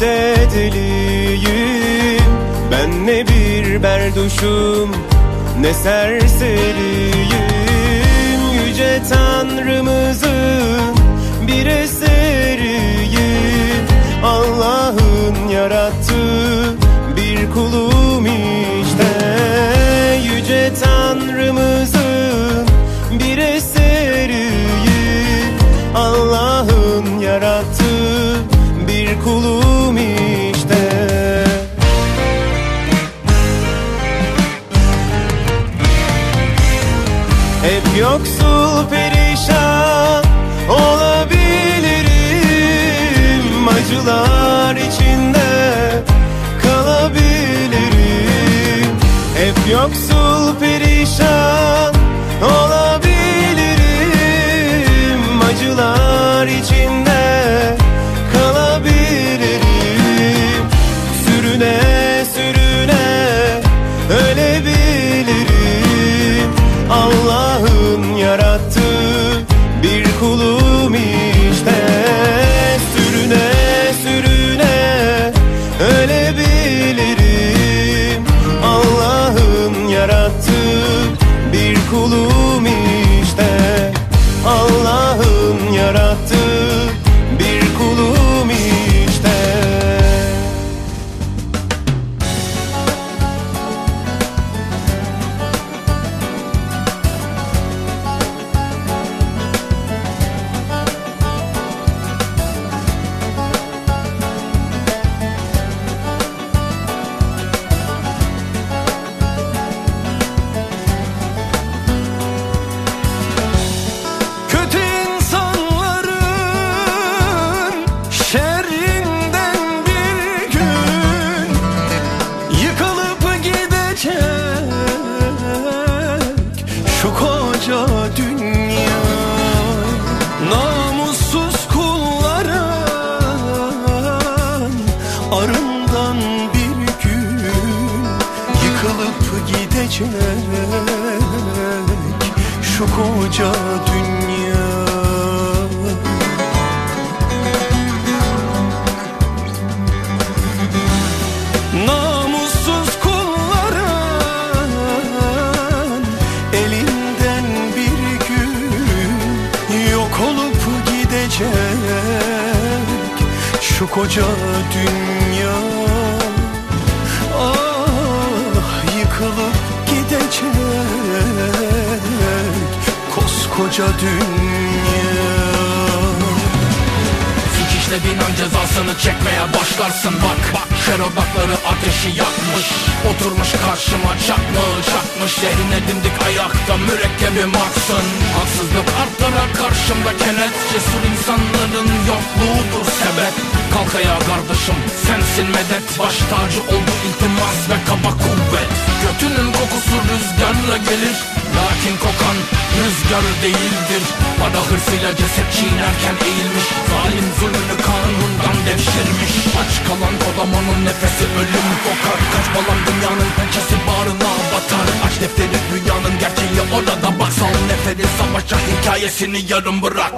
de deliyim? Ben ne bir berduşum ne serseriyim? Yüce Tanrımızın koca dünya. Ah yıkılıp gidecek koskoca dünya Suç işlediğin an cezasını çekmeye başlarsın. Bak Bak şer ateşi yakmış. Oturmuş karşıma çakmağı çakmış. Zehrin edindik ayakta mürekkebim aksın. Haksızlık artlara karşımda kenet. Cesur insanların yokluğudur sebep. Kalk ayağa kardeşim sensin medet. Baş tacı oldu iltimas ve kaba kuvvet. Götünün kokusu rüzgarla gelir rüzgar değildir. Para hırsıyla ceset çiğnerken eğilmiş. Zalim zulmünü kanundan devşirmiş. Aç kalan kodamanın nefesi ölüm. Kokar Kaç balam dünyanın pençesi bağrına batar. Aç defteri dünyanın gerçeği orada bak Sal neferi savaşa hikayesini yarım bırak.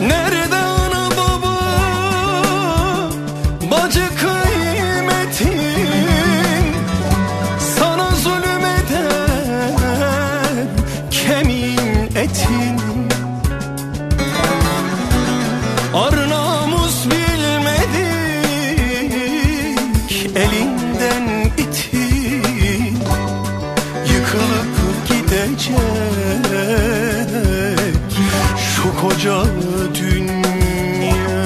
Nerede koca dünya.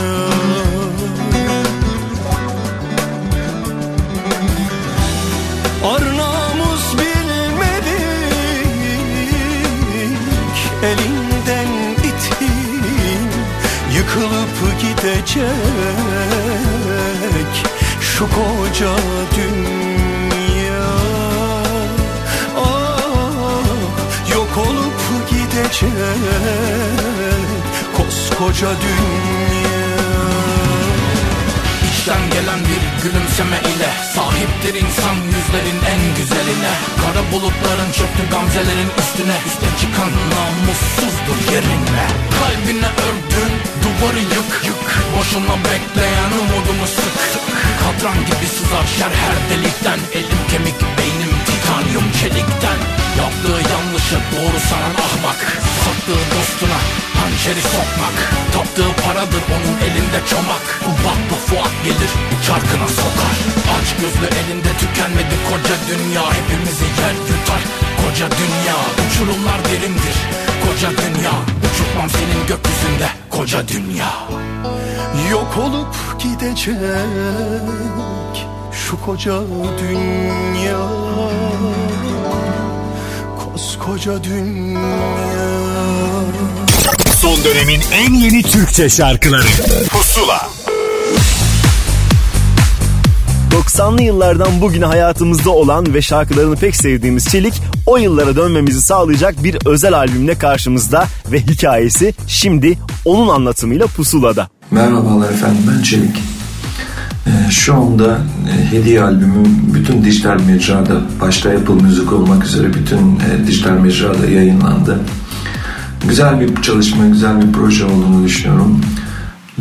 Ar namus bilmedik elinden itin Yıkılıp gidecek şu koca dünya. Ah koskoca dünya. İçten gelen bir gülümseme ile Sahiptir insan yüzlerin en güzeline. Kara bulutların çöktü gamzelerin üstüne. Üste çıkan namussuzdur yerine. Kalbine ördün duvarı yık boşuna bekleyen umudumu sık Katran gibi sızar şer her delikten. Elim kemik beynim titanyum çelikten. Yaptığı yanlışı doğru sanan ahmak. Sattığı dostuna hançeri sokmak. Taptığı paradır onun elinde çomak. Bu bakma Fuat gelir çarkına sokar. Aç gözlü elinde tükenmedi koca dünya. Hepimizi yer yutar koca dünya. Uçurumlar derindir koca dünya. Uçurtmam senin gökyüzünde koca dünya. Yok olup gidecek şu koca dünya. Koskoca dünya. Son dönemin en yeni Türkçe şarkıları. Pusula. 90'lı yıllardan bugüne hayatımızda olan ve şarkılarını pek sevdiğimiz Çelik o yıllara dönmemizi sağlayacak bir özel albümle karşımızda ve hikayesi şimdi onun anlatımıyla pusulada. Merhabalar efendim ben Çelik. Ee, şu anda e, hediye albümüm bütün dijital mecrada başta Apple Müzik olmak üzere bütün e, dijital mecrada yayınlandı. Güzel bir çalışma, güzel bir proje olduğunu düşünüyorum.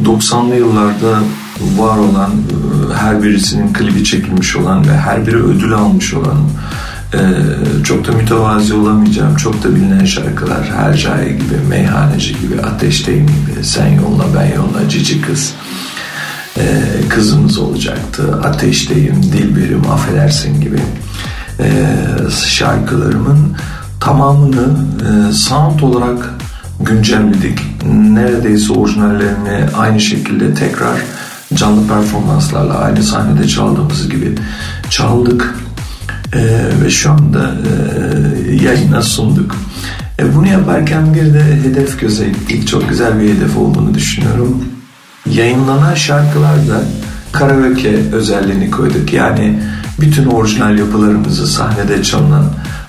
90'lı yıllarda var olan e, her birisinin klibi çekilmiş olan ve her biri ödül almış olan e, çok da mütevazi olamayacağım. Çok da bilinen şarkılar. Hercai gibi, Meyhaneci gibi, Ateşteyim gibi, Sen Yolla Ben Yolla, Cici Kız. E, kızımız olacaktı. Ateşteyim, Dilberim, Affedersin gibi. Şarkılarımın tamamını sound olarak güncelledik. Neredeyse orijinallerini aynı şekilde tekrar canlı performanslarla aynı sahnede çaldığımız gibi çaldık ee, ve şu anda e, yayına sunduk. E, bunu yaparken bir de hedef göze ettik. Çok güzel bir hedef olduğunu düşünüyorum. Yayınlanan şarkılarda karaoke özelliğini koyduk. Yani bütün orijinal yapılarımızı sahnede çalınan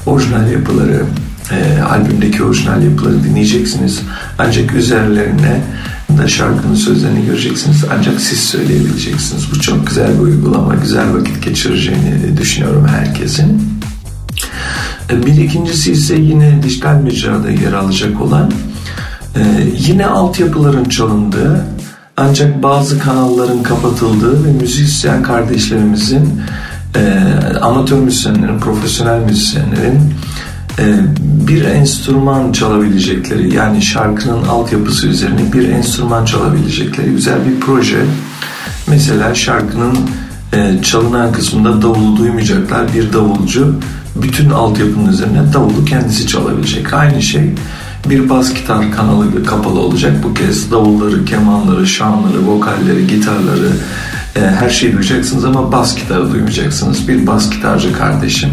orijinal yapıları e, albümdeki orijinal yapıları dinleyeceksiniz. Ancak üzerlerine da şarkının sözlerini göreceksiniz. Ancak siz söyleyebileceksiniz. Bu çok güzel bir uygulama. Güzel vakit geçireceğini düşünüyorum herkesin. E, bir ikincisi ise yine dijital mecrada yer alacak olan e, yine altyapıların çalındığı ancak bazı kanalların kapatıldığı ve müzisyen kardeşlerimizin e, amatör müzisyenlerin, profesyonel müzisyenlerin bir enstrüman çalabilecekleri yani şarkının altyapısı üzerine bir enstrüman çalabilecekleri güzel bir proje. Mesela şarkının e, çalınan kısmında davulu duymayacaklar. Bir davulcu bütün altyapının üzerine davulu kendisi çalabilecek. Aynı şey bir bas gitar kanalı kapalı olacak. Bu kez davulları, kemanları, şanları, vokalleri, gitarları e, her şeyi duyacaksınız ama bas gitarı duymayacaksınız. Bir bas gitarcı kardeşim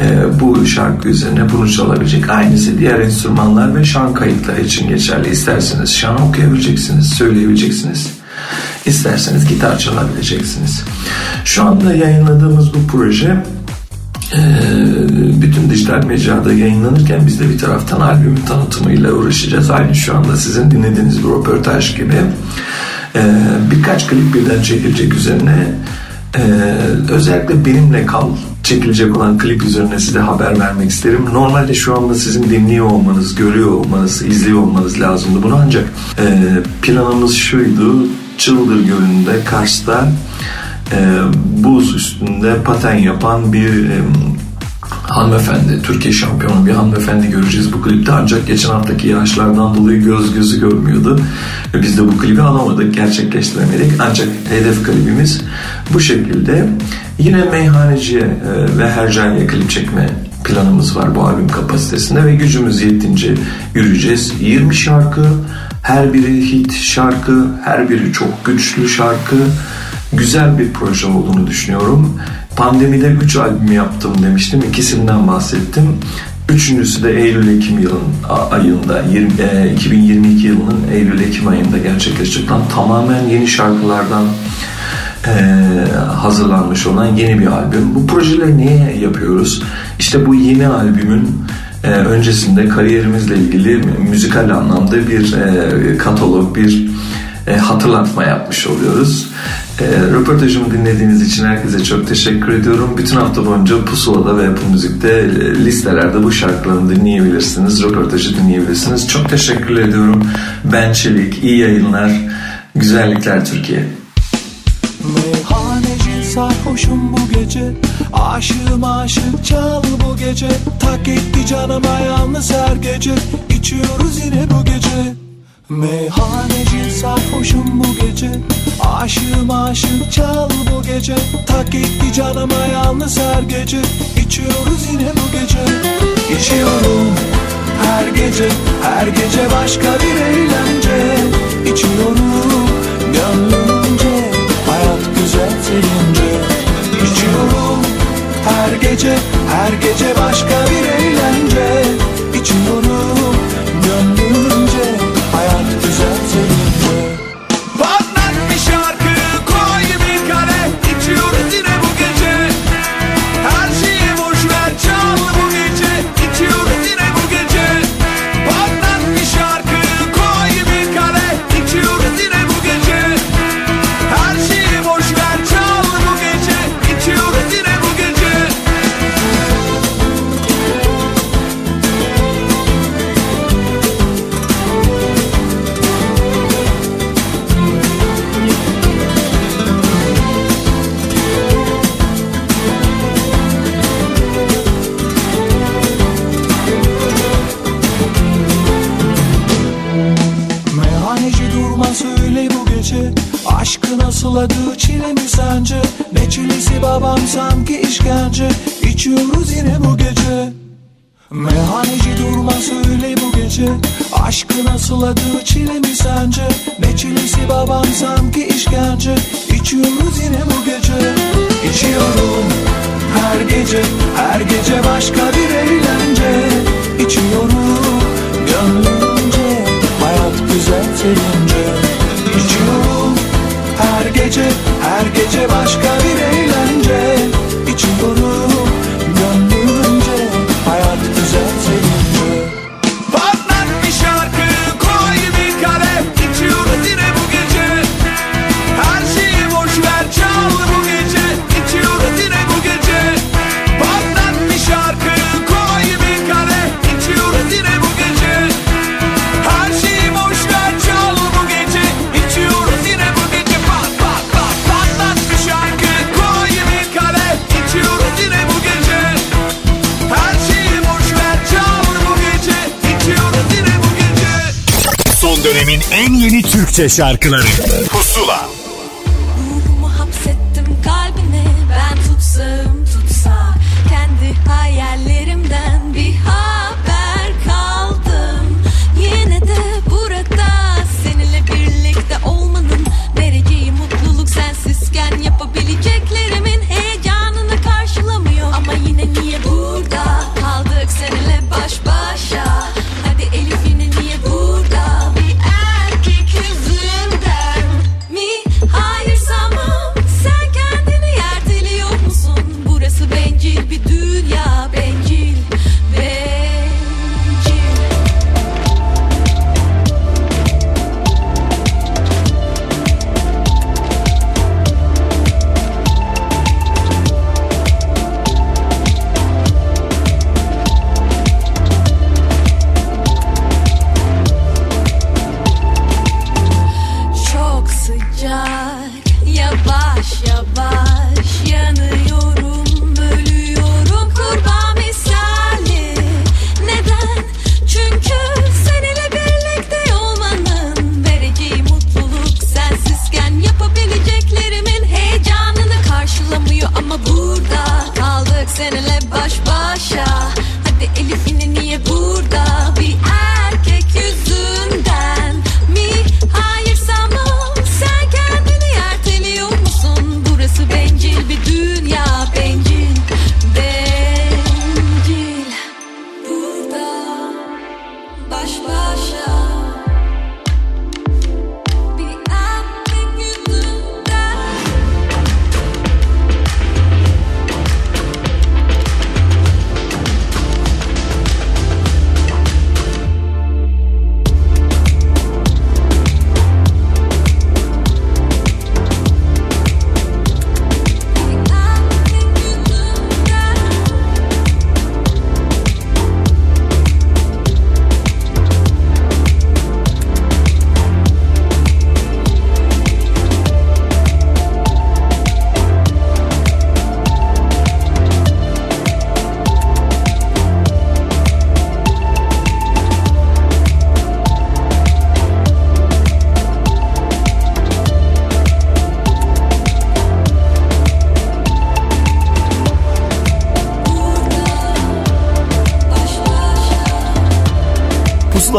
e, bu şarkı üzerine bunu çalabilecek. Aynısı diğer enstrümanlar ve şan kayıtları için geçerli. İsterseniz şan okuyabileceksiniz, söyleyebileceksiniz. İsterseniz gitar çalabileceksiniz. Şu anda yayınladığımız bu proje e, bütün dijital mecrada yayınlanırken biz de bir taraftan albümün tanıtımıyla uğraşacağız. Aynı şu anda sizin dinlediğiniz bir röportaj gibi. E, birkaç klip birden çekilecek üzerine ee, özellikle benimle kal çekilecek olan klip üzerine size haber vermek isterim. Normalde şu anda sizin dinliyor olmanız, görüyor olmanız, izliyor olmanız lazımdı bunu ancak e, planımız şuydu. Çıldır Gölü'nde Kars'ta e, buz üstünde paten yapan bir e, hanımefendi, Türkiye şampiyonu bir hanımefendi göreceğiz bu klipte ancak geçen haftaki yağışlardan dolayı göz gözü görmüyordu. Ve biz de bu klibi alamadık, gerçekleştiremedik. Ancak hedef klibimiz bu şekilde. Yine meyhaneciye e, ve hercaniye klip çekme planımız var bu albüm kapasitesinde ve gücümüz yettince yürüyeceğiz. 20 şarkı, her biri hit şarkı, her biri çok güçlü şarkı. Güzel bir proje olduğunu düşünüyorum. Pandemide 3 albüm yaptım demiştim. İkisinden bahsettim. Üçüncüsü de Eylül-Ekim yılın ayında 20, e, 2022 yılının Eylül-Ekim ayında gerçekleşecek olan tamamen yeni şarkılardan e, hazırlanmış olan yeni bir albüm. Bu projeleri niye yapıyoruz? İşte bu yeni albümün e, öncesinde kariyerimizle ilgili müzikal anlamda bir e, katalog, bir e, hatırlatma yapmış oluyoruz. E, röportajımı dinlediğiniz için herkese çok teşekkür ediyorum. Bütün hafta boyunca Pusula'da ve Apple Müzik'te e, listelerde bu şarkılarını dinleyebilirsiniz. Röportajı dinleyebilirsiniz. Çok teşekkür ediyorum. Ben Çelik. İyi yayınlar. Güzellikler Türkiye. Meyhaneci sarhoşum bu gece Aşığım aşık çal bu gece Tak etti canıma yalnız her gece İçiyoruz yine bu gece Meyhaneci sarhoşum bu gece. Aşığım aşık çal bu gece. Tak gitti canıma yalnız her gece. İçiyoruz yine bu gece. İçiyorum her gece. Her gece başka bir eğlence. İçiyorum gönlümce. Hayat güzel sevince İçiyorum her gece. Her gece başka bir eğlence. İçiyorum Türkçe şarkıları.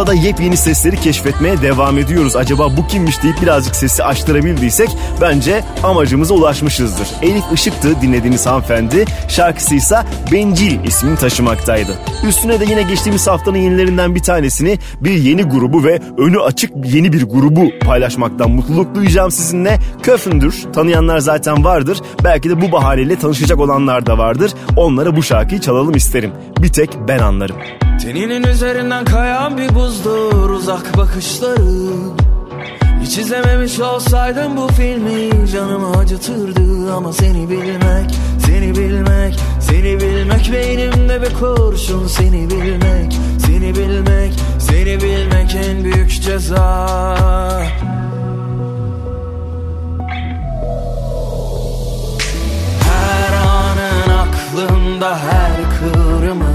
Pusula'da yepyeni sesleri keşfetmeye devam ediyoruz. Acaba bu kimmiş deyip birazcık sesi açtırabildiysek bence amacımıza ulaşmışızdır. Elif Işık'tı dinlediğiniz hanımefendi. Şarkısı ise Bencil ismini taşımaktaydı. Üstüne de yine geçtiğimiz haftanın yenilerinden bir tanesini bir yeni grubu ve önü açık yeni bir grubu paylaşmaktan mutluluk duyacağım sizinle. Köfündür. Tanıyanlar zaten vardır. Belki de bu bahaneyle tanışacak olanlar da vardır. Onlara bu şarkıyı çalalım isterim. Bir tek ben anlarım. Teninin üzerinden kayan bir buzdur uzak bakışların Hiç izlememiş olsaydım bu filmi canımı acıtırdı. Ama seni bilmek, seni bilmek, seni bilmek Beynimde bir kurşun. Seni bilmek, seni bilmek, seni bilmek en büyük ceza. Her anın aklımda her kıvrımın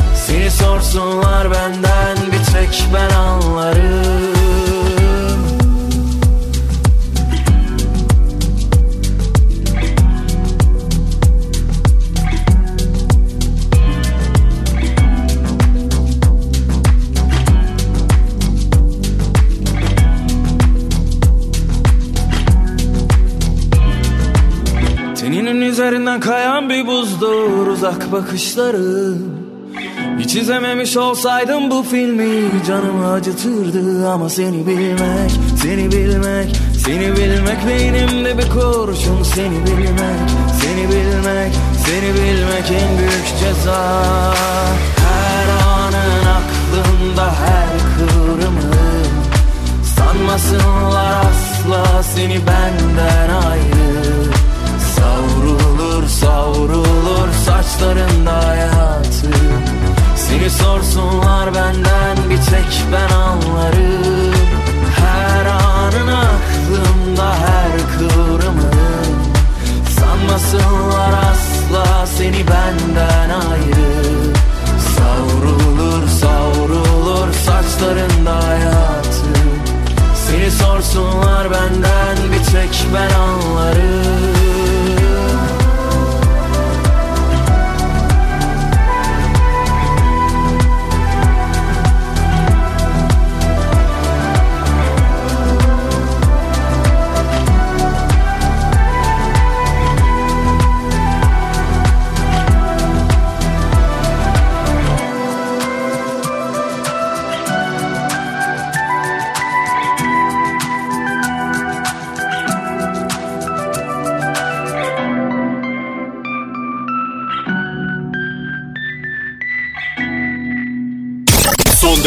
Seni sorsunlar benden bir tek ben anlarım. Teninin üzerinden kayan bir buzdur uzak bakışları Hiç izlememiş olsaydım bu filmi canımı acıtırdı Ama seni bilmek, seni bilmek, seni bilmek Beynimde bir kurşun seni bilmek, seni bilmek, seni bilmek en büyük ceza. Her anın aklımda her kıvrımın Sanmasınlar asla seni benden ayrı. Savrulur savrulur saçlarında hayatı Seni sorsunlar benden bir tek ben anlarım. Her anın aklımda her kıvrımın Sanmasınlar asla seni benden ayrı. Savrulur savrulur saçlarında hayatı. Seni sorsunlar benden bir tek ben anlarım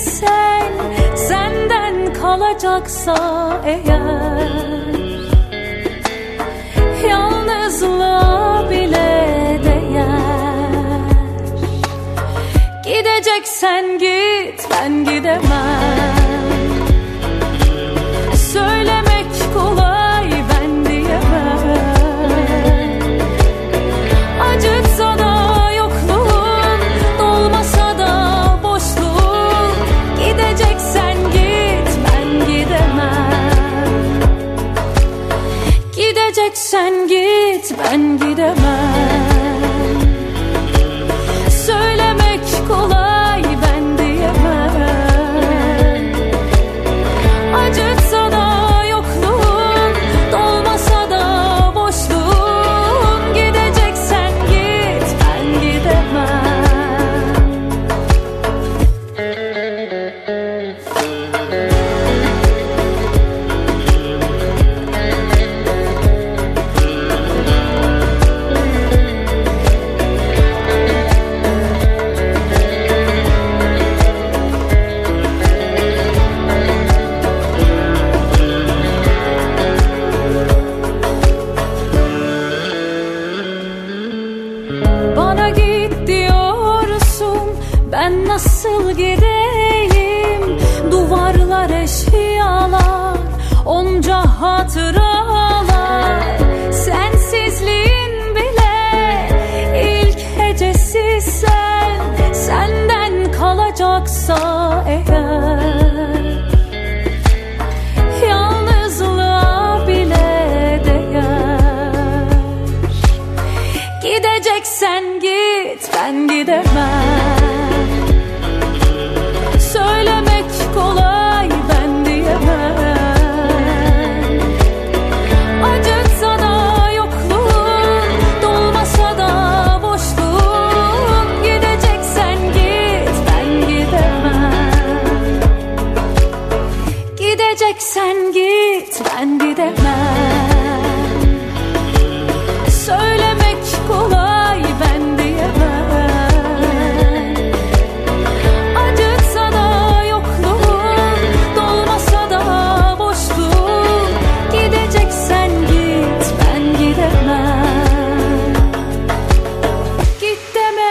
sen Senden kalacaksa eğer Yalnızlığa bile değer. Gideceksen git ben gidemem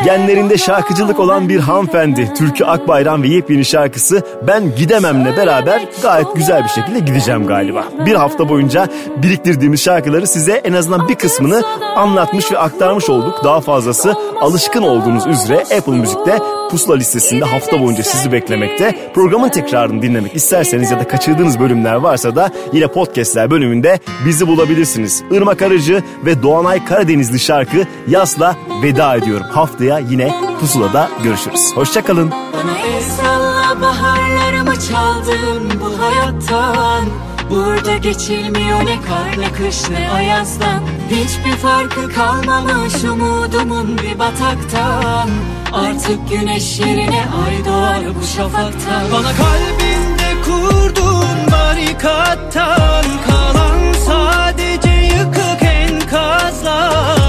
Genlerinde şarkıcılık olan bir hanımefendi Türkü Akbayram ve yepyeni şarkısı Ben Gidemem'le beraber gayet güzel bir şekilde gideceğim galiba. Bir hafta boyunca biriktirdiğimiz şarkıları size en azından bir kısmını anlatmış ve aktarmış olduk. Daha fazlası alışkın olduğunuz üzere Apple Müzik'te pusula listesinde hafta boyunca sizi beklemekte. Programın tekrarını dinlemek isterseniz ya da kaçırdığınız bölümler varsa da yine podcastler bölümünde bizi bulabilirsiniz. Irmak Arıcı ve Doğanay Karadenizli şarkı Yas'la veda ediyorum. Haftaya yine pusulada görüşürüz. Hoşçakalın. Bana el salla baharlarımı çaldın bu hayattan Burada geçilmiyor ne kar ne kış ne ayazdan Hiçbir farkı kalmamış umudumun bir bataktan Artık güneş yerine ay doğar bu şafaktan Bana kalbinde kurduğun barikattan Kalan sadece yıkık enkazlar